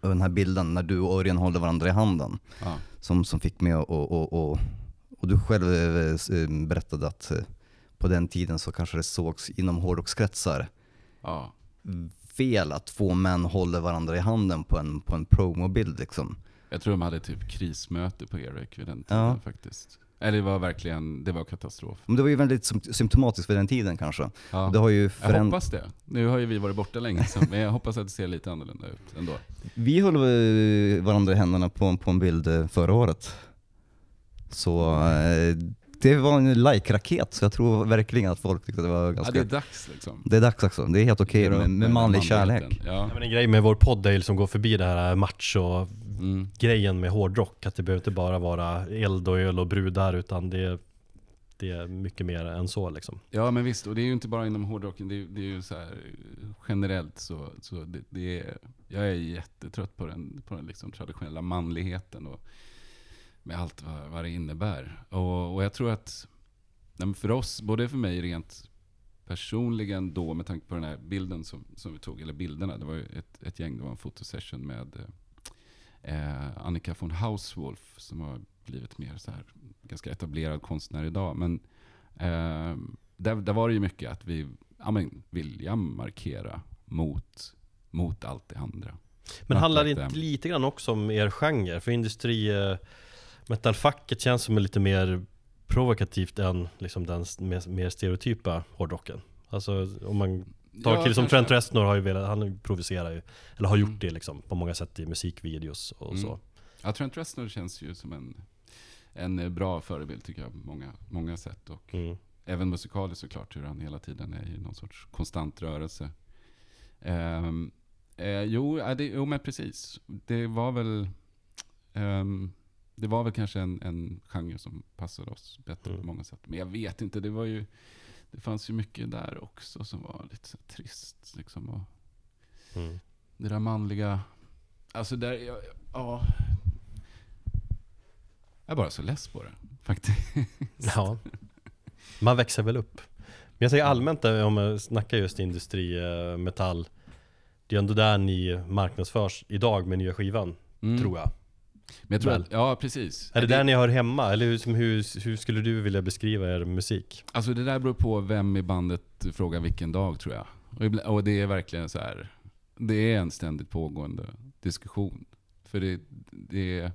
Och den här bilden när du och Örjan håller varandra i handen. Ja. Som, som fick mig att, och, och, och, och du själv eh, berättade att eh, på den tiden så kanske det sågs inom hårdrockskretsar ja. fel att två män håller varandra i handen på en, på en promobild liksom. Jag tror de hade typ krismöte på Eric vid den tiden Ja. faktiskt. Eller det var verkligen, det var katastrof. Men det var ju väldigt sym- symptomatiskt för den tiden kanske. Ja. Det har ju Jag föränd- hoppas det. Nu har ju vi varit borta länge, så, men jag hoppas att det ser lite annorlunda ut ändå. Vi höll varandra i händerna på, på en bild eh, förra året. Så eh, det var en like-raket, så jag tror verkligen att folk tyckte det var Ja, ganska... det är dags liksom. det är dags också, det är helt okej Göra med, med manlig kärlek. Ja. Ja, men en grej med vår podd är ju liksom gå förbi det här macho-grejen Mm. med hårdrock. Att det behöver inte bara vara eld och öl och brudar utan det, det är mycket mer än så liksom. ja, men visst. Och det är ju inte bara inom hårdrocken. Det är, det är ju så här generellt så, så det, det är, jag är jättetrött på den, på den liksom traditionella manligheten och med allt vad, vad det innebär. Och, och jag tror att för oss, både för mig rent personligen då med tanke på den här bilden som, som vi tog, eller bilderna, det var ju ett, ett gäng, det var en fotosession med eh, Annika von Hauswolf som har blivit mer så här ganska etablerad konstnär idag. Men eh, där, där var det ju mycket att vi ja, men, vilja markera mot, mot allt det andra. Men handlar det inte them. lite grann också om er genre? För industri eh, metalfacket känns som lite mer provokativt än liksom den mer, mer stereotypa hårdrocken. Alltså om man tar Ja, kille som. Trent Reznor har ju velat, han provocerar ju, eller har gjort Mm. det liksom på många sätt i musikvideos och Mm. så. Ja, Trent Reznor känns ju som en, en eh, bra förebild tycker jag på många, många sätt. Och Mm. även musikaliskt såklart, hur han hela tiden är i någon sorts konstant rörelse. Ehm, eh, jo, det, jo, men precis. Det var väl ehm, det var väl kanske en, en genre som passade oss bättre Mm. på många sätt. Men jag vet inte, det var ju det fanns ju mycket där också som var lite så trist. Liksom, och Mm. det där manliga, alltså där, ja, ja. Jag är bara så less på det, faktiskt. Ja, man växer väl upp. Men jag säger allmänt om jag snackar just industri, eh, metall. Det är ändå där ni marknadsförs idag med nya skivan, Mm. tror jag. Men jag tror att, ja precis. Är det där ni hör hemma? Eller hur, som hur, hur skulle du vilja beskriva er musik? Alltså det där beror på vem i bandet frågar vilken dag tror jag. Och, och det är verkligen så här. Det är en ständigt pågående diskussion. För det, det är,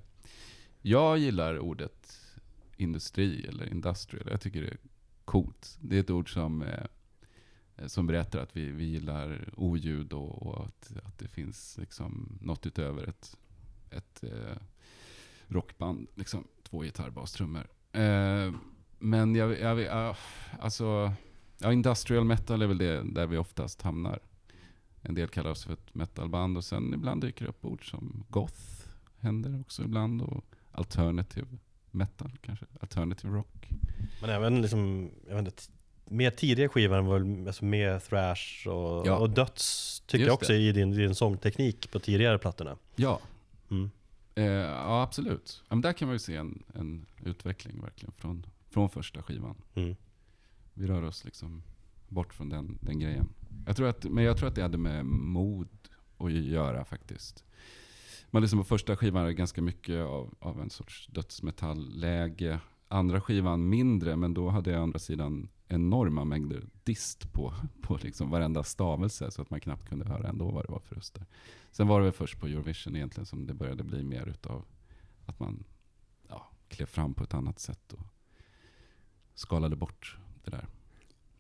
jag gillar ordet industri eller industrial. Jag tycker det är coolt. Det är ett ord som, eh, som berättar att vi, vi gillar oljud och, och att, att det finns liksom något utöver ett, ett eh, rockband. Liksom, två gitarr, bas, trummor. Eh, men jag, jag, jag alltså, ja, industrial metal är väl det där vi oftast hamnar. en del kallar oss för ett metalband och sen ibland dyker det upp ord som goth, händer också ibland och alternative metal kanske, alternative rock. Men även liksom, jag vet inte, mer tidiga skivan var väl alltså mer thrash och, Ja. och döds tycker Just jag också det. i din, din sångteknik på tidigare plattorna. Ja, Mm. Eh, ja absolut. Ja, men där kan man ju se en, en utveckling verkligen från, från första skivan. Mm. Vi rör oss liksom bort från den, den grejen. Jag tror att, men jag tror att det hade med mod att göra faktiskt. Man lyssnar på första skivan är ganska mycket av, av en sorts dödsmetallläge. Andra skivan mindre, men då hade jag å andra sidan enorma mängder dist på, på liksom varenda stavelse så att man knappt kunde höra ändå vad det var för röster. Sen var det väl först på Eurovision egentligen som det började bli mer utav att man ja, klev fram på ett annat sätt och skalade bort det där.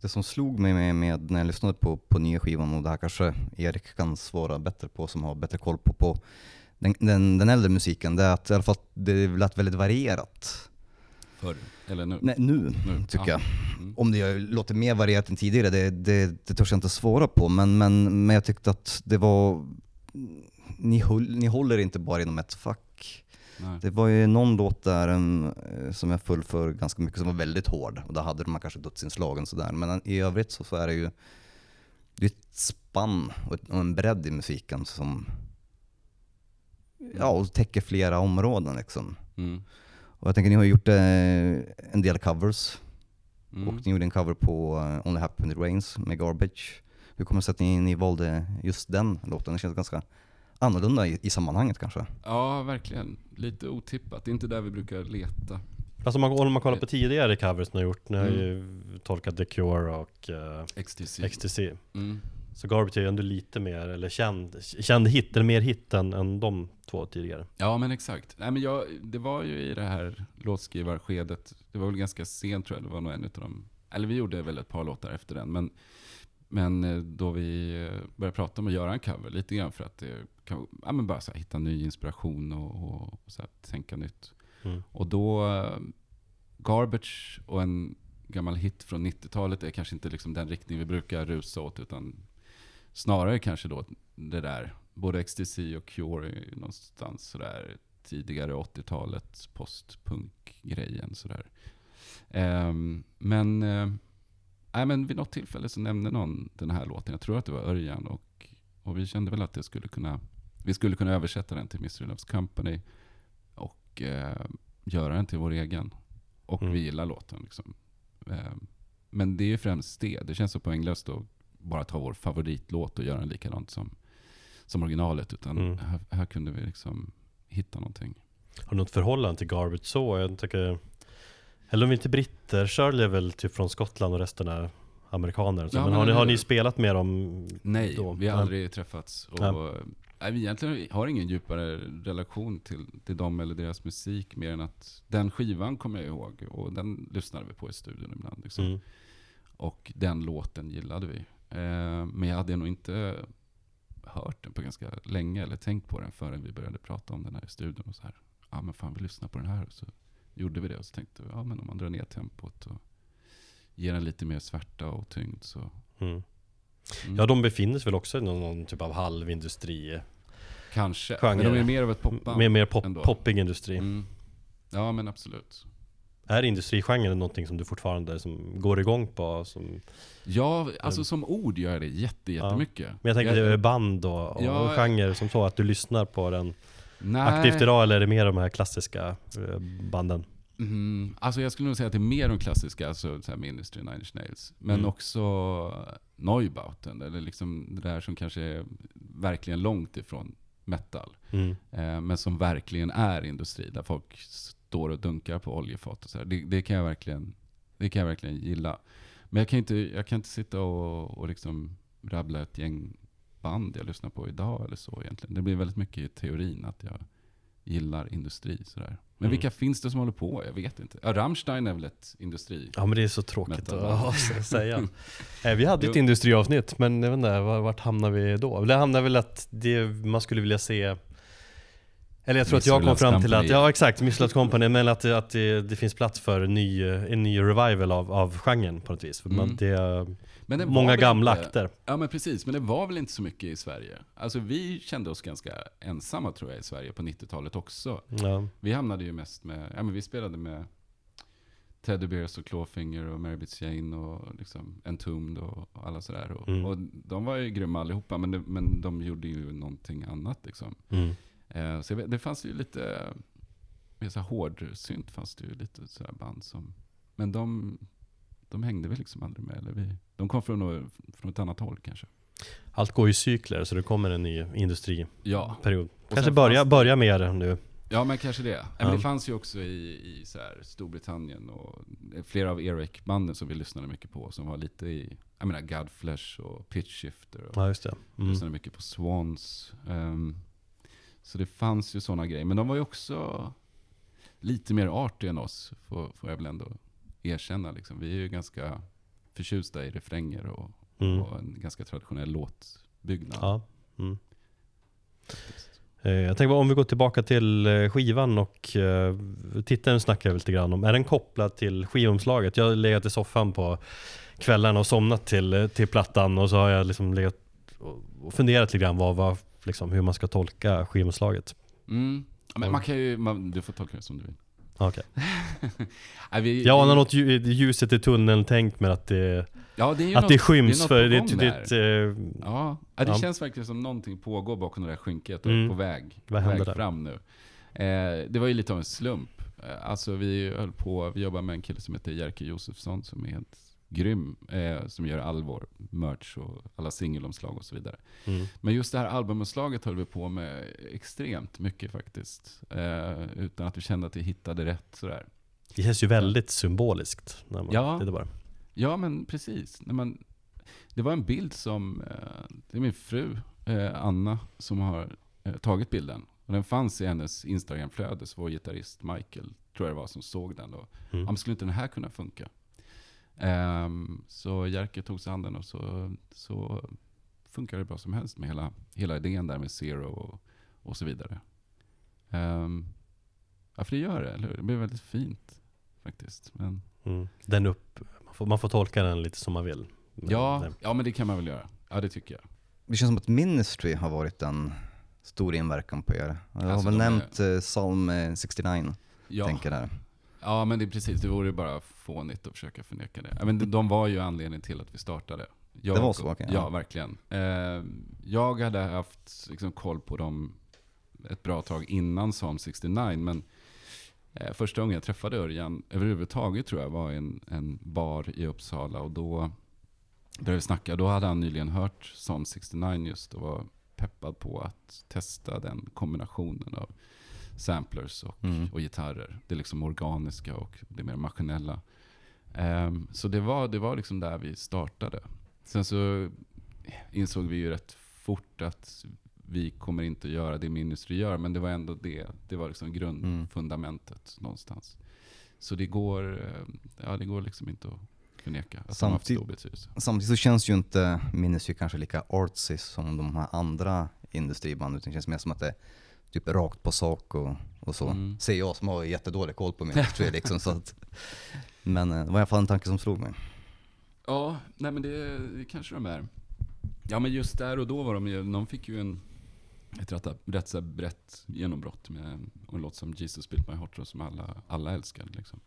Det som slog mig med, med när jag lyssnade på, på nya skivan, och det här kanske Erik kan svara bättre på, som har bättre koll på, på den, den, den äldre musiken, det är att i alla fall det lät väldigt varierat. Förr, eller nu. Nej, nu, Nu, tycker ja. jag. Mm. Om det låter mer varierat än tidigare, det, det, det törs jag inte svara på, men, men, men jag tyckte att det var... Ni, höll, ni håller inte bara inom ett fack. Nej. Det var ju någon låt där um, eh, som jag föll för ganska mycket som var väldigt hård och där hade man kanske dödsinslagen sådär. Men i övrigt så, så är det ju det är ett spann och, ett, och en bredd i musiken som ja, och täcker flera områden liksom. Mm. Och jag tänker ni har gjort eh, en del covers Mm. och ni gjorde en cover på eh, Only Happy When It Rains med Garbage. Hur kommer det sig att ni, ni valde just den låten? Det känns ganska annorlunda i, i sammanhanget kanske. Ja, verkligen. Lite otippat. Det är inte där vi brukar leta. Alltså om man, om man kollar på tidigare covers ni har gjort, ni har Mm. ju tolkat The Cure och uh, XTC. XTC. Mm. Så Garbage är ju ändå lite mer, eller känd, känd hit, eller mer hit än, än de två tidigare. Ja, men exakt. Nej, men jag, det var ju i det här låtskrivarskedet, det var väl ganska sent tror jag, det var nog en utav dem. Eller vi gjorde väl ett par låtar efter den, men, men eh, då vi eh, började prata om att göra en cover, lite grann för att det kan, ja, men bara så här, hitta ny inspiration och, och, och så här, tänka nytt. Mm. Och då, eh, Garbage och en gammal hit från 90-talet är kanske inte liksom den riktning vi brukar rusa åt, utan snarare kanske då det där, både XTC och Cure någonstans sådär tidigare 80-talet, postpunk-grejen sådär. Ehm, men, eh, nej, men vid något tillfälle så nämnde någon den här låten, jag tror att det var Örjan, och, och vi kände väl att det skulle kunna, vi skulle kunna översätta den till Mystery Loves Company och eh, göra den till vår egen. Och Mm. vi gillar låten. Liksom. Eh, men det är främst det. Det känns så poänglöst att bara ta vår favoritlåt och göra den likadant som, som originalet. Utan Mm. här, här kunde vi liksom hitta någonting. Har du något förhållande till Garbage så? Jag tycker, eller om vi inte britter, Shirley är väl typ från Skottland och resten är amerikaner. Så, Ja, men men har, ni, har ni spelat med dem Nej, då? vi har Nej. aldrig träffats. Och, Nej. nej, vi egentligen har ingen djupare relation till, till dem eller deras musik. Mer än att den skivan kommer jag ihåg. Och den lyssnade vi på i studion ibland. Liksom. Mm. Och den låten gillade vi. Eh, men jag hade nog inte hört den på ganska länge eller tänkt på den förrän vi började prata om den här i studion. Och så här, ja men fan vi lyssnar på den här. Och så gjorde vi det och så tänkte vi, ja men om man drar ner tempot och ger den lite mer svärta och tyngd så. Mm. Mm. Ja, de befinner sig väl också i någon, någon typ av halvindustri, Kanske, genre. men de är mer av ett popband. mer, mer pop, ändå. poppig industri. Mm. Ja men absolut. Är industrigenren någonting som du fortfarande som går igång på? Som, Ja, alltså som ord gör jag det jätte, Ja. jättemycket. men jag tänker jag, band och, och Ja. genre som så, att du lyssnar på den nej, aktivt idag eller är det mer de här klassiska eh, banden? Mm, alltså jag skulle nog säga att det är mer de klassiska, alltså så här Ministry, Nine Inch Nails. Men Mm. också Neubauten, eller liksom det där som kanske är verkligen långt ifrån metal. Mm. Eh, men som verkligen är industri, där folk står och dunkar på oljefat och så. Det, det, kan jag verkligen, det kan jag verkligen gilla. Men jag kan inte, jag kan inte sitta och, och liksom rabbla ett gäng band jag lyssnar på idag eller så egentligen. Det blir väldigt mycket i teorin att jag gillar industri sådär. Men Mm. vilka finns det som håller på? Jag vet inte. Ja, Rammstein är väl ett industri? Ja men det är så tråkigt Metalband. att säga. Eh, Vi hade ett industriavsnitt, men jag vet inte, var- vart hamnar vi då? Det hamnar väl att det, man skulle vilja se Eller jag tror att jag kom fram till att, ja exakt, Misslat Company, men att, det- att det, det finns plats för en ny, en ny revival av, av genren på något vis. För man, Mm. det är Men det många gamla inte- akter. Ja men precis, men det var väl inte så mycket i Sverige. Alltså vi kände oss ganska ensamma tror jag i Sverige på 90-talet också. Ja. Vi hamnade ju mest med, ja men vi spelade med Teddy Bears och Clawfinger och Mary Bits Jane och liksom Entombed och och alla sådär. Och, Mm. och de var ju grymma allihopa, men, det, men de gjorde ju någonting annat liksom. Mm. Eh, så vet, det fanns ju lite, mer så här hårdsynt fanns det ju lite sådär band som, men de, de hängde väl liksom aldrig med. Eller vi, de kom från, från ett annat håll kanske. Allt går i cykler så det kommer en ny industriperiod. Ja, Kanske börja, det- börja med det nu. ja men kanske det. Men det fanns ju också i, i så här Storbritannien och flera av Eric-banden som vi lyssnade mycket på som var lite i, jag menar Godflesh och Pitch Shifter. Och Ja just det. Mm. lyssnade mycket på Swans. Ehm, så det fanns ju sådana grejer. Men de var ju också lite mer arty än oss, får, får jag väl ändå erkänna. Liksom. Vi är ju ganska förtjusta i refränger och, Mm. och en ganska traditionell låtbyggnad. Ja. Mm. Eh, Jag tänker om vi går tillbaka till eh, skivan och eh, tittaren snackar väl lite grann om, är den kopplad till skivomslaget? Jag har legat i soffan på kvällarna och somnat till, till plattan och så har jag liksom legat och funderat lite grann vad, vad, liksom, hur man ska tolka skivomslaget. Mm. Men man kan ju, man, du får tolka det som du vill. Okej. Nej, vi, Jag anar något lju- ljuset i tunneln tänkt med att det, ja, det att något, det skyms något för på det, det, det, Ja, ja det Ja. känns verkligen som någonting pågår bakom det där skynket och Mm. på väg, Vad händer väg där? fram nu. Eh, det var ju lite av en slump. Eh, alltså vi höll på, vi jobbar med en kille som heter Jerker Josefsson som är helt grym. Eh, som gör all vår merch och alla singelomslag och så vidare. mm. Men just det här albumomslaget höll vi på med extremt mycket faktiskt. Eh, utan att vi kände att vi hittade rätt sådär. det känns ju väldigt symboliskt. När man Ja. tittar på det. Ja, men precis. När man, det var en bild som, eh, det är min fru eh, Anna som har eh, tagit bilden. Och den fanns i hennes Instagramflöde, så vår gitarrist Michael, tror jag det var, som såg den. Och, Mm. ja, skulle inte den här kunna funka? Ehm, så Jerker tog sig an den och så, så funkar det bra som helst med hela, hela idén där med Zero och, och så vidare. Um, ja, för det gör det, eller hur? Det blir väldigt fint faktiskt. Men, Mm. Den upp, man, får, man får tolka den lite som man vill. Men, Ja, ja, men det kan man väl göra. Ja, det tycker jag. Det känns som att Ministry har varit en stor inverkan på er. Jag har Alltså, väl de är- nämnt eh, Psalm eh, 69, Ja, tänker där. Ja men det är precis. Det vore ju bara fånigt att försöka förneka det. Men de, var ju anledningen till att vi startade. Jag, Det var så, okej, Ja, ja. verkligen. Eh, jag hade haft liksom, koll på dem ett bra tag innan Psalm 69, men eh, första gången jag träffade Örjan överhuvudtaget tror jag var i en, en bar i Uppsala och då började vi snacka. Då hade han nyligen hört Psalm 69 just och var peppad på att testa den kombinationen av samplers och, Mm. och gitarrer. Det liksom organiska och det mer maskinella. Ehm, så det var, det var liksom där vi startade. Sen så insåg vi ju rätt fort att vi kommer inte att göra det Ministry gör, men det var ändå det. Det var liksom grundfundamentet någonstans. Så det går, eh, ja, det går liksom inte att förneka att de har haft stor. Samtidigt så känns ju inte Ministry kanske lika artsy som de här andra industribanden, utan det känns mer som att det typ rakt på sak och, och så. Mm. Säger jag som har jättedålig koll på Ministry liksom. Så att, men eh, det var i alla fall en tanke som slog mig. Ja, nej men det, det kanske de är. Ja men just där och då var de ju, de fick ju en, ett rätt, rätt så brett genombrott med en, låt som Jesus Built My Heart Rose som alla, alla älskade. Liksom.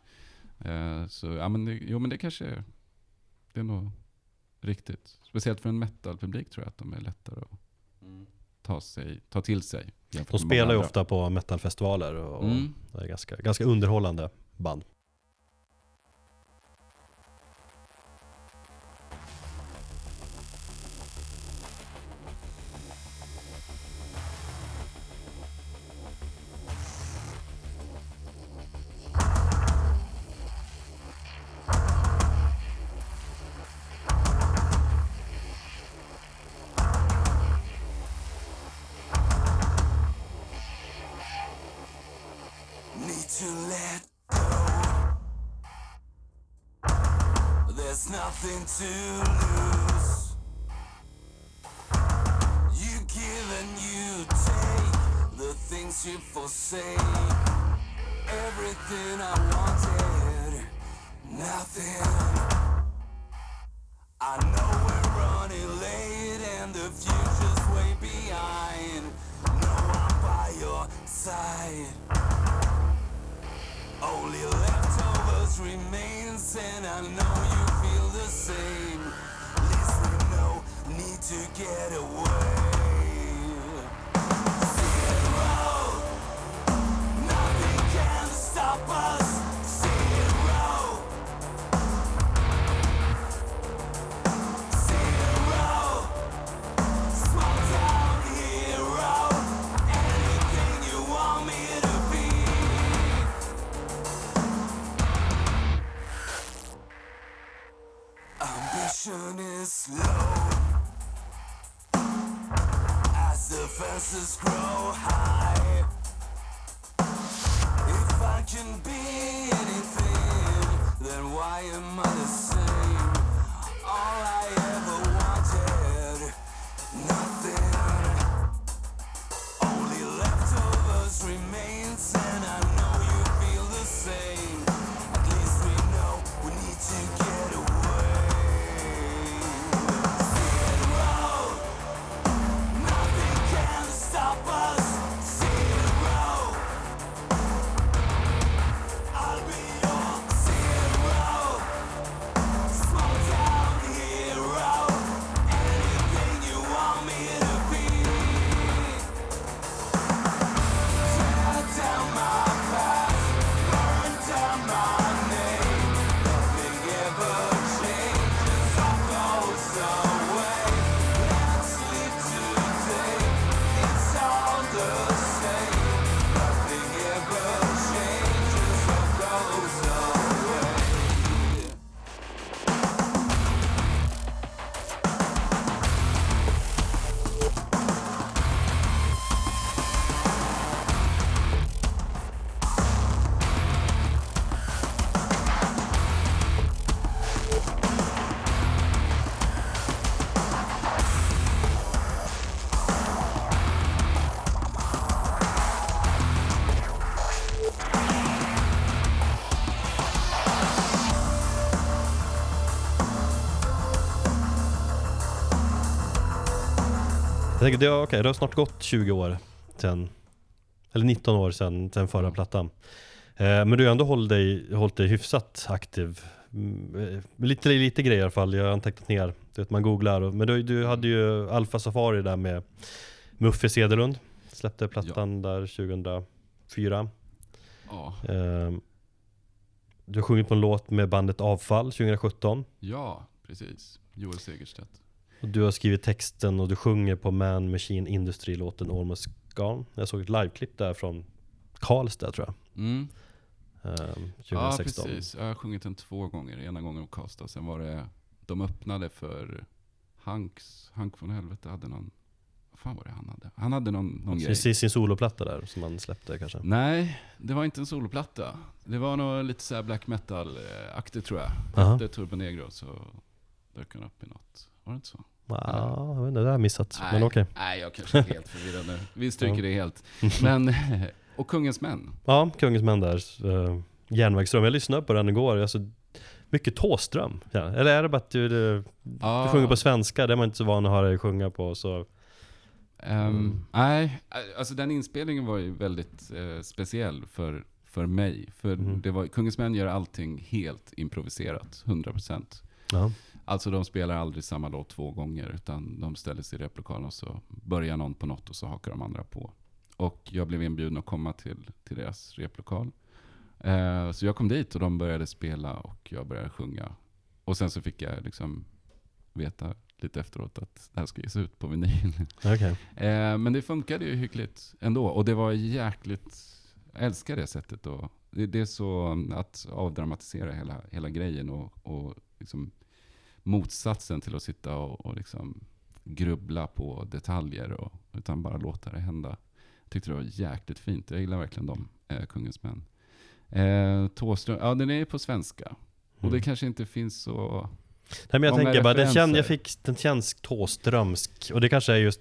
Eh, så ja men det, jo men det kanske är, det är nog riktigt. Speciellt för en metalpublik tror jag att de är lättare att ta, sig, ta till sig. De spelar ju ofta på metalfestivaler och, och Mm. det är ganska, ganska underhållande band. You give and you take the things you forsake. Everything I wanted, nothing. I know we're running late and the future's way behind. No, I'm by your side. Only leftovers remains, and I know you same. Listen, no need to get away. Ambition is low as the fences grow high. If I can be anything, then why am I the tänker, det, okej, det har snart gått 20 år sen, eller 19 år sen, sen förra plattan. Eh, men du har ändå hållit dig, hållit dig hyfsat aktiv. Mm, eh, lite, lite grejer i alla fall, jag har antecknat ner. Du vet, man googlar. Och, men du, du hade ju Alfa Safari där med Muffe Cederlund. Släppte plattan där 2004. Ja, Eh, du har sjungit på en låt med bandet Avfall 2017. ja precis. Joel Segerstedt. Och du har skrivit texten och du sjunger på Man Machine Industry-låten Almost Gone. Jag såg ett liveklipp där från Karlstad tror jag. Mm. ehm, Ja, 2016. precis. Jag har sjungit den två gånger. Ena gången på Karlstad. Sen var det, de öppnade för Hanks, Hank från helvete hade någon, fan var det han hade? Han hade någon, någon grej. Precis sin soloplatta där som han släppte kanske. Nej, det var inte en soloplatta. Det var nog lite så black metal-aktigt tror jag. Efter Turbo Negro så dök han upp i något. Var det inte så? Ja, jag vet inte, det har jag missat. Nej, Men okej. nej, jag kanske är helt förvirrad nu. Vi stryker det helt. Men, och Kungens Män. Ja, Kungens Män där. Uh, Järnvägsström. Jag lyssnade på den igår. Alltså, mycket Tåström. Ja. Eller är det bara att du, du, Ja, du sjunger på svenska? Det är man inte så van att höra dig sjunga på. Så. Ehm, Mm. Nej, alltså den inspelningen var ju väldigt eh, speciell för, för mig. För Mhm. det var, Kungens Män gör allting helt improviserat, 100%. Ja. Alltså de spelar aldrig samma låt två gånger, utan de ställer sig i replokalen och så börjar någon på något och så hakar de andra på. Och jag blev inbjuden att komma till, till deras replokal. Eh, så jag kom dit och de började spela och jag började sjunga. Och sen så fick jag liksom veta lite efteråt att det här ska ges ut på vinyl. Okej. Eh, men det funkade ju hyggligt ändå. Och det var jäkligt, jag älskar det sättet. Och det, det är så att avdramatisera hela, hela grejen och, och liksom motsatsen till att sitta och, och liksom grubbla på detaljer. Och, utan bara låta det hända. Jag tyckte det var jäkligt fint. Jag gillar verkligen dem, eh, Kungens Män. Eh, Thåström, ja den är på svenska. Och det Mm. kanske inte finns så... Nej men jag Många tänker bara, den, känner, jag fick, den känns Tåströmsk. Och det kanske är just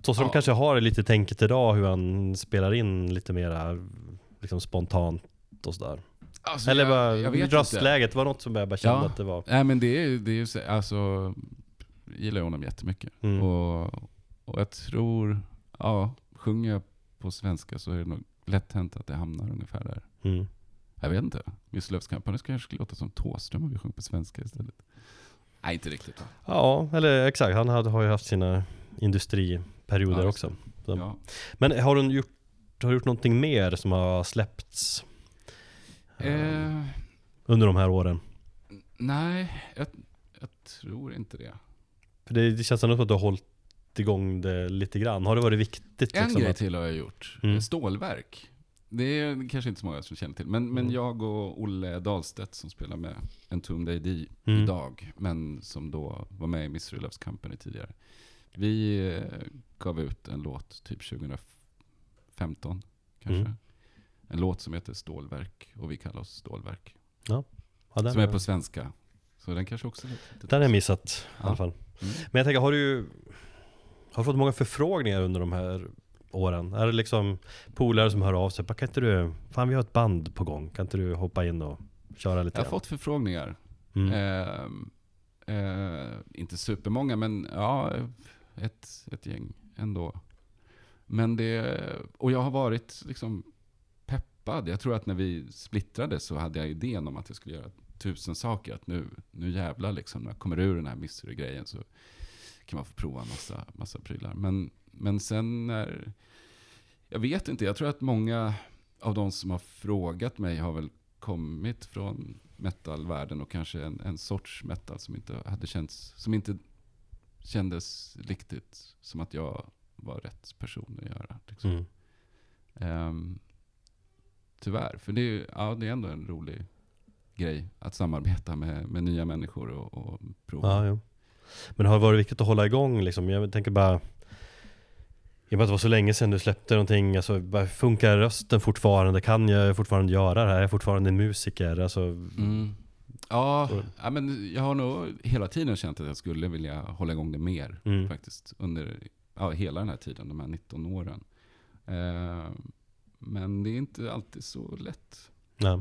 som Ja. de kanske har lite tänket idag hur han spelar in lite mera liksom spontant och sådär. Alltså, Eller jag- bara jag vet inte. röstläget var något som jag bara kände Ja. att det var. Nej men det är, det är ju så, alltså, jag gillar honom jättemycket. Mm. Och, och jag tror, ja, sjunger jag på svenska så är det nog lätt hänt att det hamnar ungefär där. Mm. Jag vet inte. Company kanske skulle låta som Thåström om vi sjunger på svenska istället. Nej, inte riktigt. Ja, eller exakt. Han hade, har ju haft sina industriperioder Ja, också. Så. Ja. Men har du gjort, har du gjort någonting mer som har släppts Eh, under de här åren? nej, jag, jag tror inte det. För det, det känns ändå som att du har hållit igång det lite grann. Har det varit viktigt? En liksom, grej att, till har jag gjort. Mm. Stålverk. Det är kanske inte så många som känner till. Men, men Mm. jag och Olle Dahlstedt som spelar med Entombed AD Mm. idag, men som då var med i Misery Loves Company tidigare. Vi eh, gav ut en låt typ 2015 kanske. Mm. En låt som heter Stålverk och vi kallar oss Stålverk. ja, den, som är på svenska. Så den kanske också är den har jag missat i Ja. alla fall. Mm. Men jag tänker, har du har du fått många förfrågningar under de här åren? Är det liksom polare som hör av sig? Kan inte du, fan vi har ett band på gång, kan inte du hoppa in och köra lite Jag har grann?" fått förfrågningar. mm. Ehm, eh, inte supermånga, men ja, ett, ett gäng ändå. Men det, och jag har varit liksom peppad. Jag tror att när vi splittrade så hade jag idén om att jag skulle göra tusen saker. Att nu, nu jävlar liksom, när jag kommer ur den här misery-grejen så kan man få prova massa, massa prylar. Men, men sen när, jag vet inte, jag tror att många av de som har frågat mig har väl kommit från metalvärlden och kanske en, en sorts metal som inte hade känts, som inte kändes riktigt som att jag var rätt person att göra. Liksom. Mm. Ehm, tyvärr, för det är, ja, det är ändå en rolig grej att samarbeta med, med nya människor och, och prova. Ja, jo. Men har det varit viktigt att hålla igång liksom? Jag tänker bara i och med att det var så länge sedan du släppte någonting, alltså, funkar rösten fortfarande? Kan jag fortfarande göra det här? Är jag fortfarande en musiker? Alltså, Mm. Ja, ja, men jag har nog hela tiden känt att jag skulle vilja hålla igång det mer. Mm. Faktiskt. Under ja, hela den här tiden, de här 19 åren. Eh, men det är inte alltid så lätt nej.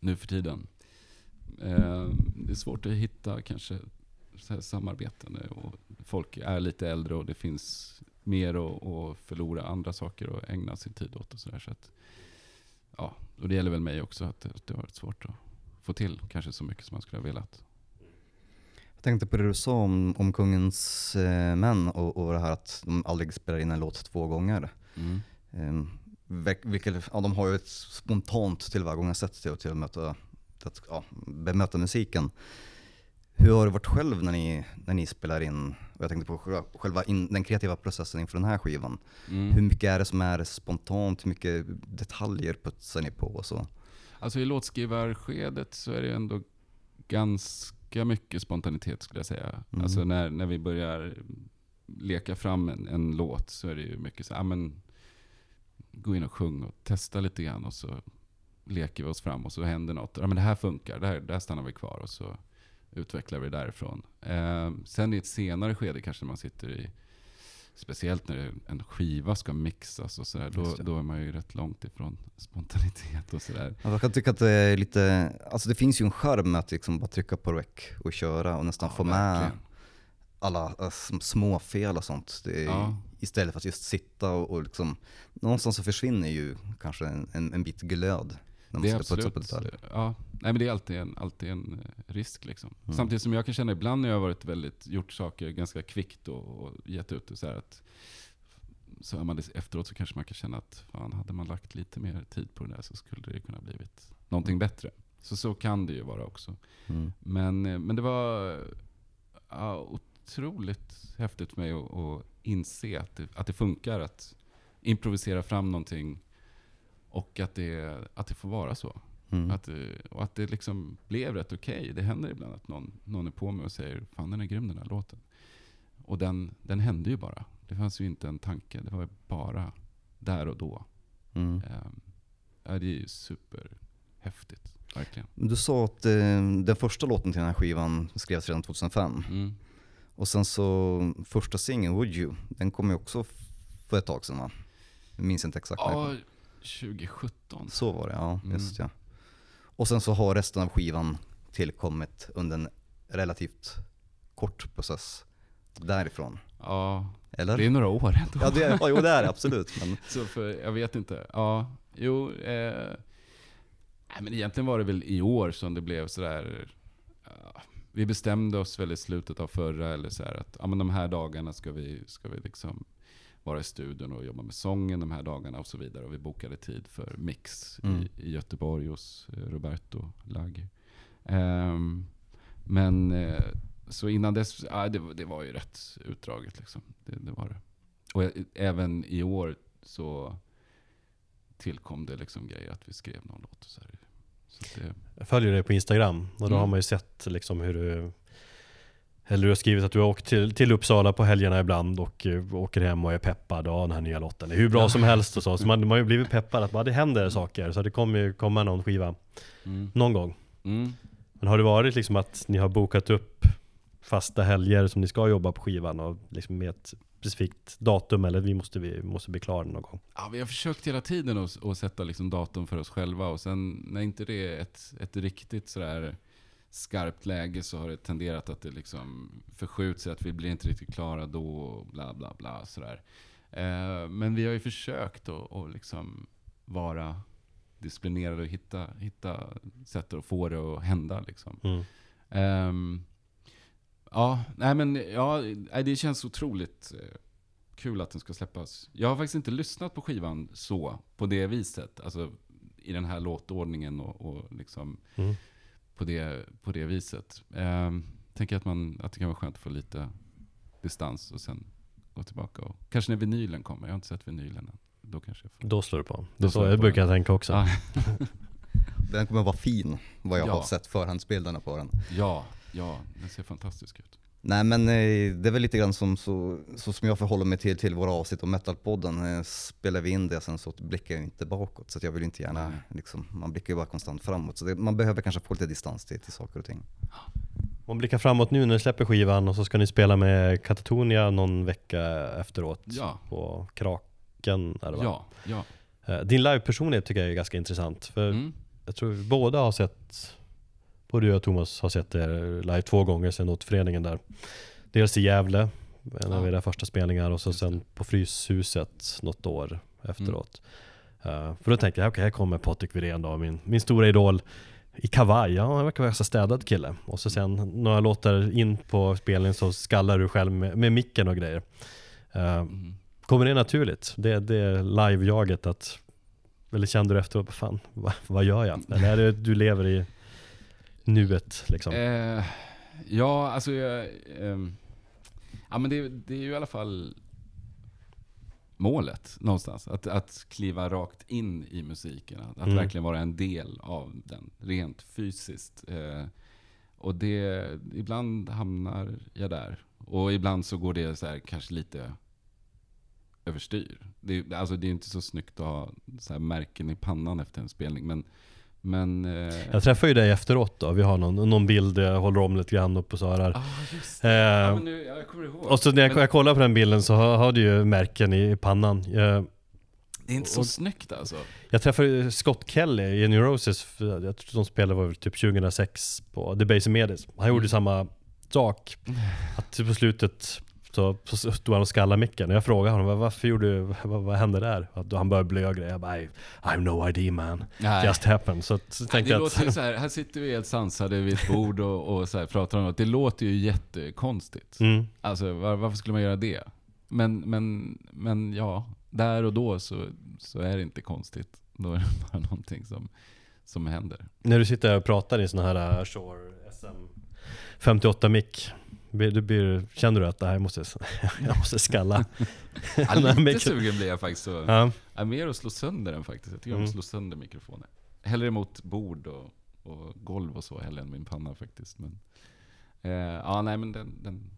nu för tiden. Eh, det är svårt att hitta kanske så här samarbetande och folk är lite äldre och det finns mer att, att förlora andra saker att ägna sin tid åt och sådär. Så att, ja, och det gäller väl mig också att, det- att det har varit svårt att få till kanske så mycket som man skulle ha velat. Jag tänkte på det du sa om, om Kungens eh, män och, och det här att de aldrig spelar in en låt två gånger. Mm. Um, vilket, ja, de har ju ett spontant tillvägagångssätt till, till att, möta, till att ja, bemöta musiken. Hur har det varit själv när ni, när ni spelar in? Och jag tänkte på själva, själva in, den kreativa processen inför den här skivan. Mm. Hur mycket är det som är spontant? Hur mycket detaljer putsar ni på och så? Alltså i låtskrivarskedet så är det ändå ganska mycket spontanitet skulle jag säga. Mm. Alltså när, när vi börjar leka fram en, en låt så är det ju mycket så, ja men gå in och sjung och testa lite grann och så leker vi oss fram och så händer något. Ja men det här funkar, där, där stannar vi kvar och så utvecklar vi därifrån. Eh, sen i ett senare skede kanske man sitter i Speciellt när en skiva ska mixas och sådär, då, det. då är man ju rätt långt ifrån spontanitet och sådär. Alltså, Jag kan tycka att det är lite, alltså det finns ju en charm med att liksom bara trycka på rec och köra och nästan Ja, få med verkligen. Alla äh, sm- små fel och sånt. Det är, Ja. Istället för att just sitta och, och liksom, någonstans så försvinner ju kanske en, en, en bit glöd. När man Det är sitter på absolut, detalj. ja. Nej men det är alltid en, alltid en eh, risk liksom. Mm. Samtidigt som jag kan känna ibland när jag har varit väldigt, gjort saker ganska kvickt och, och gett ut det så att så är man det efteråt så kanske man kan känna att fan, hade man lagt lite mer tid på det där så skulle det kunna blivit någonting bättre. Så så kan det ju vara också. Mm. Men, eh, men det var ja, otroligt häftigt för mig att, att inse att det, att det funkar att improvisera fram någonting och att det, att det får vara så. Mm. Att, det- och att det liksom blev rätt okej. Det händer ibland att någon, någon är på mig och säger Fan den är grym den här låten. Och den, den hände ju bara. Det fanns ju inte en tanke. Det var ju bara där och då. Mm. Ehm, ja, det är ju superhäftigt. Verkligen. Du sa att eh, den första låten till den här skivan skrevs redan 2005. Mm. Och sen så första singeln, Would You, den kom ju också för ett tag sedan va? Jag minns inte exakt när. Ja, 2017. Så var det, ja. Mm. Just ja. Och sen så har resten av skivan tillkommit under en relativt kort process därifrån. Ja, Eller? det är några år ändå. Ja, det är, ja, jo det är det absolut. Men, Så för, jag vet inte. Ja, jo. Eh, nej, men egentligen var det väl i år som det blev sådär. ja, vi bestämde oss väl i slutet av förra, eller så här att ja, men de här dagarna ska vi, ska vi liksom vara i studion och jobba med sången de här dagarna och så vidare. Och vi bokade tid för mix Mm. i, i Göteborg hos eh, Roberto Laggi. Ehm, men eh, så innan dess, ja, det, det var ju rätt utdraget liksom. Det, det var det. Och ä- även i år så tillkom det liksom grejer att vi skrev någon låt. Och så här. Det, Jag följer dig på Instagram och då Mm. har man ju sett liksom hur du eller du har skrivit att du har åkt till, till Uppsala på helgerna ibland och uh, åker hem och är peppad av den här nya är hur bra Ja. som helst och så. Så man, man har ju blivit peppad att bara, det händer saker. Så det kommer ju komma någon skiva mm. någon gång. Mm. Men har det varit liksom att ni har bokat upp fasta helger som ni ska jobba på skivan och liksom med ett specifikt datum eller vi måste, vi måste bli klara någon gång? Ja, vi har försökt hela tiden att, att sätta liksom datum för oss själva och sen när inte det är ett, ett riktigt sådär skarpt läge så har det tenderat att det liksom förskjuts sig, att vi blir inte riktigt klara då och bla bla bla sådär. Eh, men vi har ju försökt att, att liksom vara disciplinerade och hitta, hitta sätt att få det att hända liksom. Mm. Ehm, ja, nej men ja, nej, det känns otroligt eh, kul att den ska släppas. Jag har faktiskt inte lyssnat på skivan så, på det viset. Alltså i den här låtordningen och, och liksom Mm. på, det, på det viset. Um, tänker att, man, att det kan vara skönt att få lite distans och sen gå tillbaka. Och, kanske när vinylen kommer, jag har inte sett vinylen än. Då kanske jag får... Då slår du på. Då Det slår så jag jag på brukar den. jag tänka också. Ja, den kommer vara fin, vad jag Ja. har sett förhandsbilderna på den. ja, ja, den ser fantastisk ut. Nej men eh, det är väl lite grann som, så, så som jag förhåller mig till, till våra avsnitt om Metalpodden. Eh, Spelar vi in det sen så blickar jag inte bakåt. Så att jag vill inte gärna, liksom, man blickar ju bara konstant framåt. Så det, man behöver kanske få lite distans till, till saker och ting. Om blickar framåt nu när ni släpper skivan och så ska ni spela med Katatonia någon vecka efteråt Ja, på Kraken är det va? ja, ja. Eh, Din livepersonlighet tycker jag är ganska intressant. För Mm. jag tror vi båda har sett, både jag och Thomas har sett er live två gånger sedan återföreningen där. Dels i Gävle, en av Ja. era första spelningar och så sen på Fryshuset något år efteråt. Mm. Eh, för då tänkte jag, okej här kommer Patrik Wirén då, min, min stora idol i kavaj, ja han verkar vara ganska städad kille. Och så sen några låtar in på spelningen så skallar du själv med, med micken och grejer. Eh, Mm. Kommer det naturligt? Det, det är live-jaget att Eller kände du efteråt, fan, vad, vad gör jag? Eller är det du lever i nuet liksom? Eh, ja, alltså jag, ehm, ja, men det, det är ju i alla fall målet någonstans. Att, att kliva rakt in i musiken. Att, att Mm. verkligen vara en del av den, rent fysiskt. Eh, och det, ibland hamnar jag där. Och ibland så går det så här, kanske lite överstyr. Det, alltså det är inte så snyggt att ha så märken i pannan efter en spelning. Men, men eh, Jag träffade ju dig efteråt då, vi har någon, någon bild där jag håller om lite grann upp och så här. Ah, just Eh. Ja, nu, ja, jag kommer ihåg. och så när jag, Men jag kollar på den bilden så har, har du ju märken i pannan. Eh, det är inte så och- snyggt alltså. Jag träffade Scott Kelly i Neurosis, jag tror de spelade var typ 2006 på The Base Medis. Han gjorde Mm. samma sak. Att på slutet så, så stod han och skallade micken. Och jag frågade honom, "Vad- varför gjorde du, vad, vad hände där? Att han började blöja grejer. Jag bara, I, I have no idea man. Nej. Just happened. Så, så Nej, det jag låter att... så här, här sitter vi helt sansade vid ett bord och, och så här pratar om något. Det låter ju jättekonstigt. Mm. Alltså var, varför skulle man göra det? Men, men, men ja, där och då så, så är det inte konstigt. Då är det bara någonting som, som händer. När du sitter och pratar i sån här uh, Shure SM 58 mick. Du blir, känner du att det här måste, jag måste skalla? Ja, lite sugen blir jag faktiskt. Så, Ja. ja, mer att slå sönder den faktiskt. Jag tycker om Mm. att slå sönder mikrofoner. Hellre mot bord och, och golv och så, hellre än min panna faktiskt. Men, eh, ja, nej men den, den,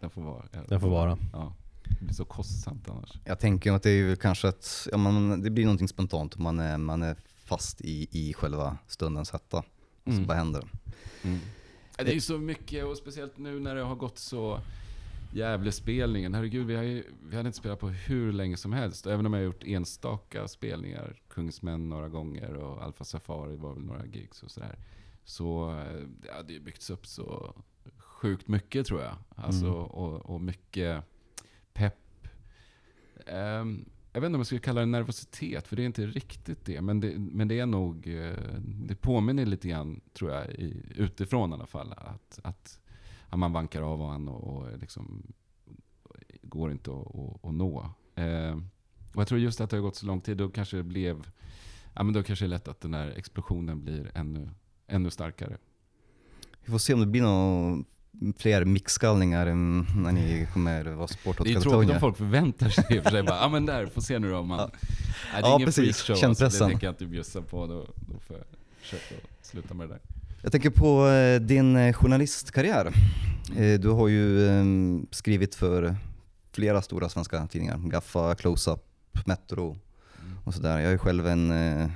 den får vara. Den får vara. Ja, det blir så kostsamt annars. Jag tänker att det är ju kanske att ja, man, det blir någonting spontant om man är, man är fast i, i själva stundens hetta. Och så Mm. bara händer det. Ja, Det är ju så mycket, och speciellt nu när det har gått så Gävlespelningen, herregud vi har ju, vi hade inte spelat på hur länge som helst. Även om jag har gjort enstaka spelningar, Kungsmän några gånger och Alfa Safari var väl några gigs och sådär. Så eh, det hade ju byggts upp så sjukt mycket tror jag. Alltså, Mm. och, och mycket pepp. Ehm, jag vet inte om jag skulle kalla det nervositet, för det är inte riktigt det. Men det, men det är nog, eh, det påminner lite grann, tror jag, i, utifrån i alla fall. Att, att, att man vankar av varandra och, och liksom går inte att, att, att nå. Eh, och jag tror just att det har gått så lång tid, då kanske det blev, ja men då kanske det är lätt att den här explosionen blir ännu, ännu starkare. Vi får se om det blir någon fler mixgallningar än när ni kommer vara sport Det är tråkigt om folk förväntar sig och för sig bara, ja men där, får se nu då om man... Ja. Nej, det är Ja, ingen precis. freakshow, Känn alltså, det pressen. tänker jag inte bjussa på. Då, då får jag försöka sluta med det där. Jag tänker på eh, din eh, journalistkarriär. Eh, Du har ju eh, skrivit för flera stora svenska tidningar. Gaffa, Close-Up, Metro och sådär. Jag har ju själv en eh,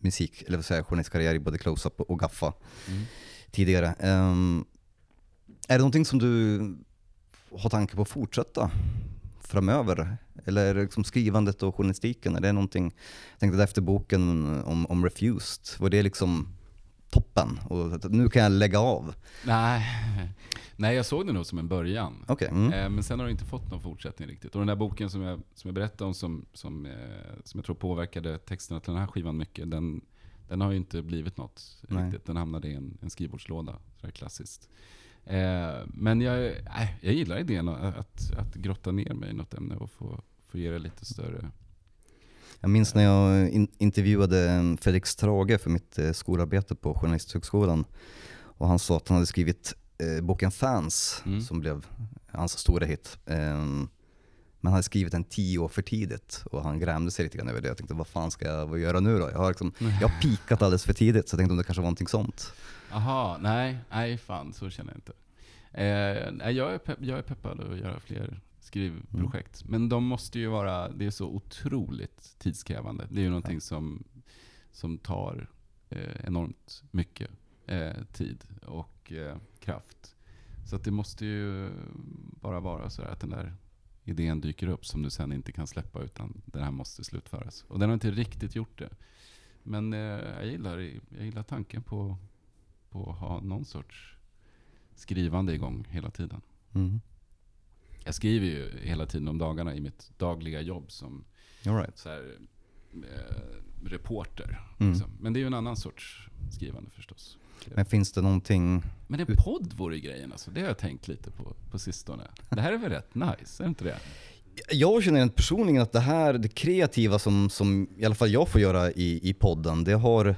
musik, eller vad säger jag, journalistkarriär i både Close-Up och Gaffa Mm. tidigare. Ehm, är det någonting som du har tanke på att fortsätta framöver? Eller är det liksom skrivandet och journalistiken, är det någonting, jag tänkte efter boken om, om Refused, var det liksom toppen? Och nu kan jag lägga av? Nej. Nej, jag såg det nog som en början. Okej, mm. Eh, Men sen har det inte fått någon fortsättning riktigt. Och den där boken som jag, som jag berättade om, som, som, eh, som jag tror påverkade texterna till den här skivan mycket, den, den har ju inte blivit något Nej. riktigt. Den hamnade i en, en skrivbordslåda, sådär klassiskt. Eh, men jag, nej, jag gillar idén att, att, grotta ner mig i något ämne och få, få ge det lite större... Jag minns när jag in, intervjuade Fredrik Strage för mitt eh, skolarbete på Journalisthögskolan. Och han sa att han hade skrivit eh, boken Fans, Mm. som blev hans stora hit. Ehm, men han hade skrivit den tio år för tidigt och han grämde sig lite grann över det. Jag tänkte, vad fan ska jag göra nu då? Jag har, liksom, jag har pikat alldeles för tidigt, så jag tänkte om det kanske var någonting sånt. Aha, nej, nej fan så känner jag inte. Eh, jag, är pepp, jag är peppad att göra fler skrivprojekt. Men de måste ju vara, det är så otroligt tidskrävande. Det är ju någonting som, som tar eh, enormt mycket eh, tid och eh, kraft. Så att det måste ju bara vara så att den där idén dyker upp som du sen inte kan släppa utan den här måste slutföras. Och den har inte riktigt gjort det. Men eh, jag, gillar, jag gillar tanken på på att ha någon sorts skrivande igång hela tiden. Mm. Jag skriver ju hela tiden om dagarna i mitt dagliga jobb som right. så här, eh, reporter. Mm. Liksom. Men det är ju en annan sorts skrivande förstås. Men finns det någonting, Men en podd vore ju grejen alltså. Det har jag tänkt lite på på sistone. Det här är väl rätt nice, är det inte det? jag känner personligen att det här, det kreativa som, som i alla fall jag får göra i, i podden, det har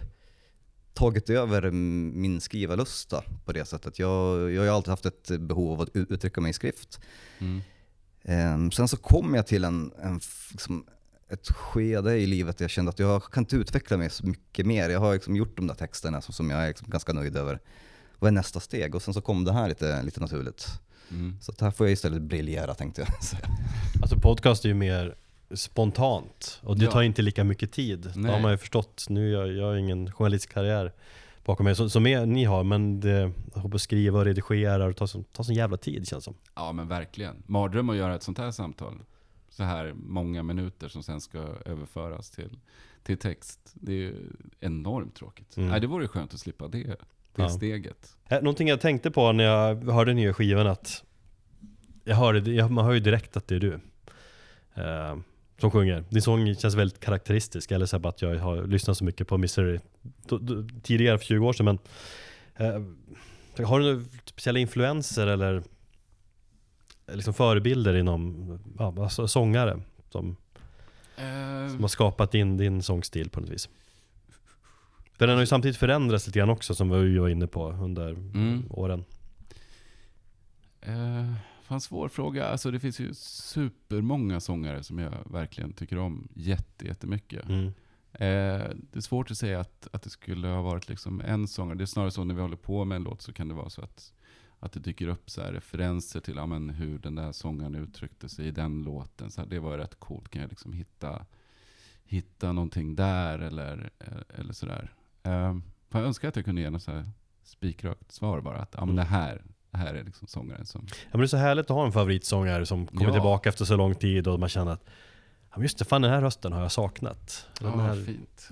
tagit över min skrivarlusta på det sättet. Jag, jag har alltid haft ett behov av att ut- uttrycka mig i skrift. Mm. Ehm, sen så kom jag till en, en, liksom, ett skede i livet där jag kände att jag kan inte utveckla mig så mycket mer. Jag har liksom gjort de där texterna som, som jag är liksom ganska nöjd över. Vad är nästa steg? Och sen så kom det här lite, lite naturligt. Mm. Så här får jag istället briljera tänkte jag säga. Alltså podcast är ju mer spontant och det Ja. tar inte lika mycket tid. Det Nej. har man ju förstått. Nu jag, jag har ingen journalistkarriär bakom mig som, som är, ni har, men det, hoppas skriva och redigera och ta sån, ta sån jävla tid känns som. Ja men verkligen. Mardröm att göra ett sånt här samtal. Så här många minuter som sen ska överföras till, till text. Det är ju enormt tråkigt. Mm. Nej, det vore skönt att slippa det, det Ja. steget. Någonting jag tänkte på när jag hörde nya skivan att jag hörde, det- man hör ju direkt att det är du eh, som sjunger. Din sång känns väldigt karaktäristisk, eller så här bara att jag har lyssnat så mycket på Misery tidigare för 20 år sedan men eh, Har du några speciella influenser eller eh, liksom förebilder inom ja, alltså sångare som, Eh, som har skapat din, din sångstil på något vis? För den har ju samtidigt förändrats lite grann också som vi var inne på under Mm. åren. Eh, fan svår fråga. Alltså det finns ju supermånga sångare som jag verkligen tycker om jätte, jättemycket. Mm. Eh, det är svårt att säga att, att det skulle ha varit liksom en sångare. Det är snarare så när vi håller på med en låt så kan det vara så att, att det dyker upp så referenser till ja, men hur den där sångaren uttryckte sig i den låten. Så här, det var rätt coolt. Kan jag liksom hitta, hitta någonting där eller, eh, eller sådär. Eh, jag önskar att jag kunde ge något så spikrakt svar bara. Att ja, men Mm. det här här är liksom sångaren som... Ja, men det är så härligt att ha en favoritsångare som kommer Ja. tillbaka efter så lång tid och man känner att Ja men just det, fan den här rösten har jag saknat. Ja, Den här, vad fint.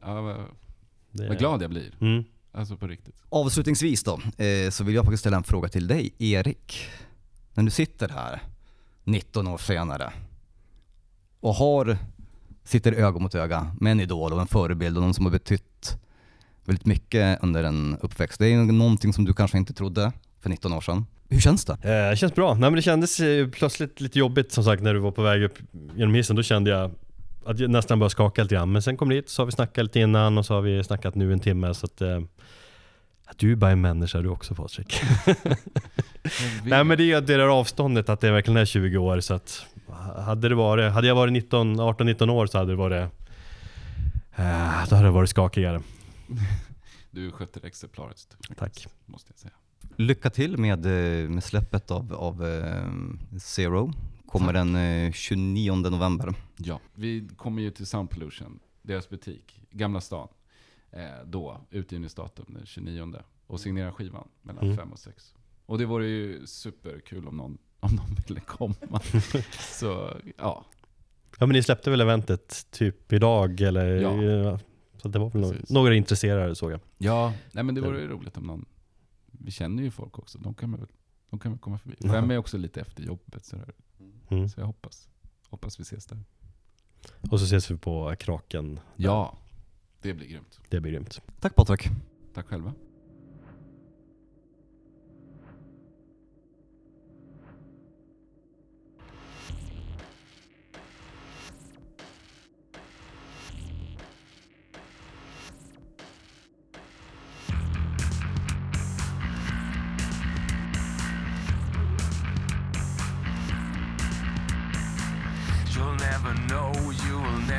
Ja, vad, det vad glad jag blir. Mm. Alltså på riktigt. Avslutningsvis då, eh, så vill jag faktiskt ställa en fråga till dig, Erik. När du sitter här 19 år senare och har, sitter öga mot öga med en idol och en förebild och någon som har betytt väldigt mycket under en uppväxt. Det är någonting som du kanske inte trodde för 19 år sedan. Hur känns det? Eh, Det känns bra. Nej men det kändes eh, plötsligt lite jobbigt som sagt när du var på väg upp genom hissen. Då kände jag att jag nästan började skaka lite grann. Men sen kom du hit så har vi snackat lite innan och så har vi snackat nu en timme. Så att, eh, att du är bara en människa du också Patrik. Nej men det är ju det där avståndet att det verkligen är 20 år så att hade det varit, hade jag varit 19, 18-19 år så hade det varit eh, Då hade det varit skakigare. Du skötte det exemplariskt. Tack. Måste jag säga. Lycka till med, eh, med släppet av, av eh, Zero. Kommer den eh, 29 november. Ja, vi kommer ju till Sound Pollution, deras butik, Gamla stan. Eh, då, utgivningsdatum den 29. Och signerar skivan mellan Mm. 5 och 6. Och det vore ju superkul om någon, om någon ville komma. Så ja, Ja men ni släppte väl eventet typ idag eller? Ja. Så det var väl Precis. några intresserade såg jag. ja nej men det vore ju roligt om någon, vi känner ju folk också, de kan väl, de kan väl komma förbi. Ja. Fem är också lite efter jobbet sådär. Mm. Så jag hoppas, hoppas vi ses där. Och så ses vi på Kraken. Ja, det blir grymt. Det blir grymt. Tack Patrik. Tack själva.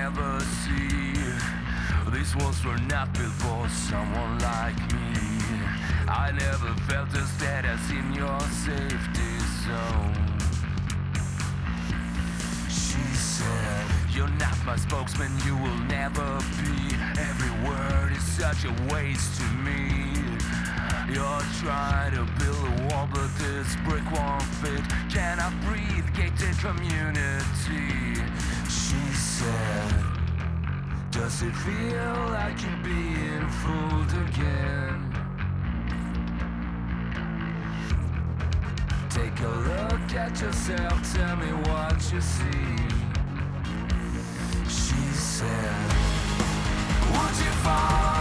Never see. These walls were not built for someone like me. I never felt as dead as in your safety zone. She said, You're not my spokesman, you will never be. Every word is such a waste to me. You're trying to build a wall, but this brick won't fit. Cannot breathe, gated community. She said, Does it feel like you're being fooled again? Take a look at yourself, tell me what you see. She said, Would you follow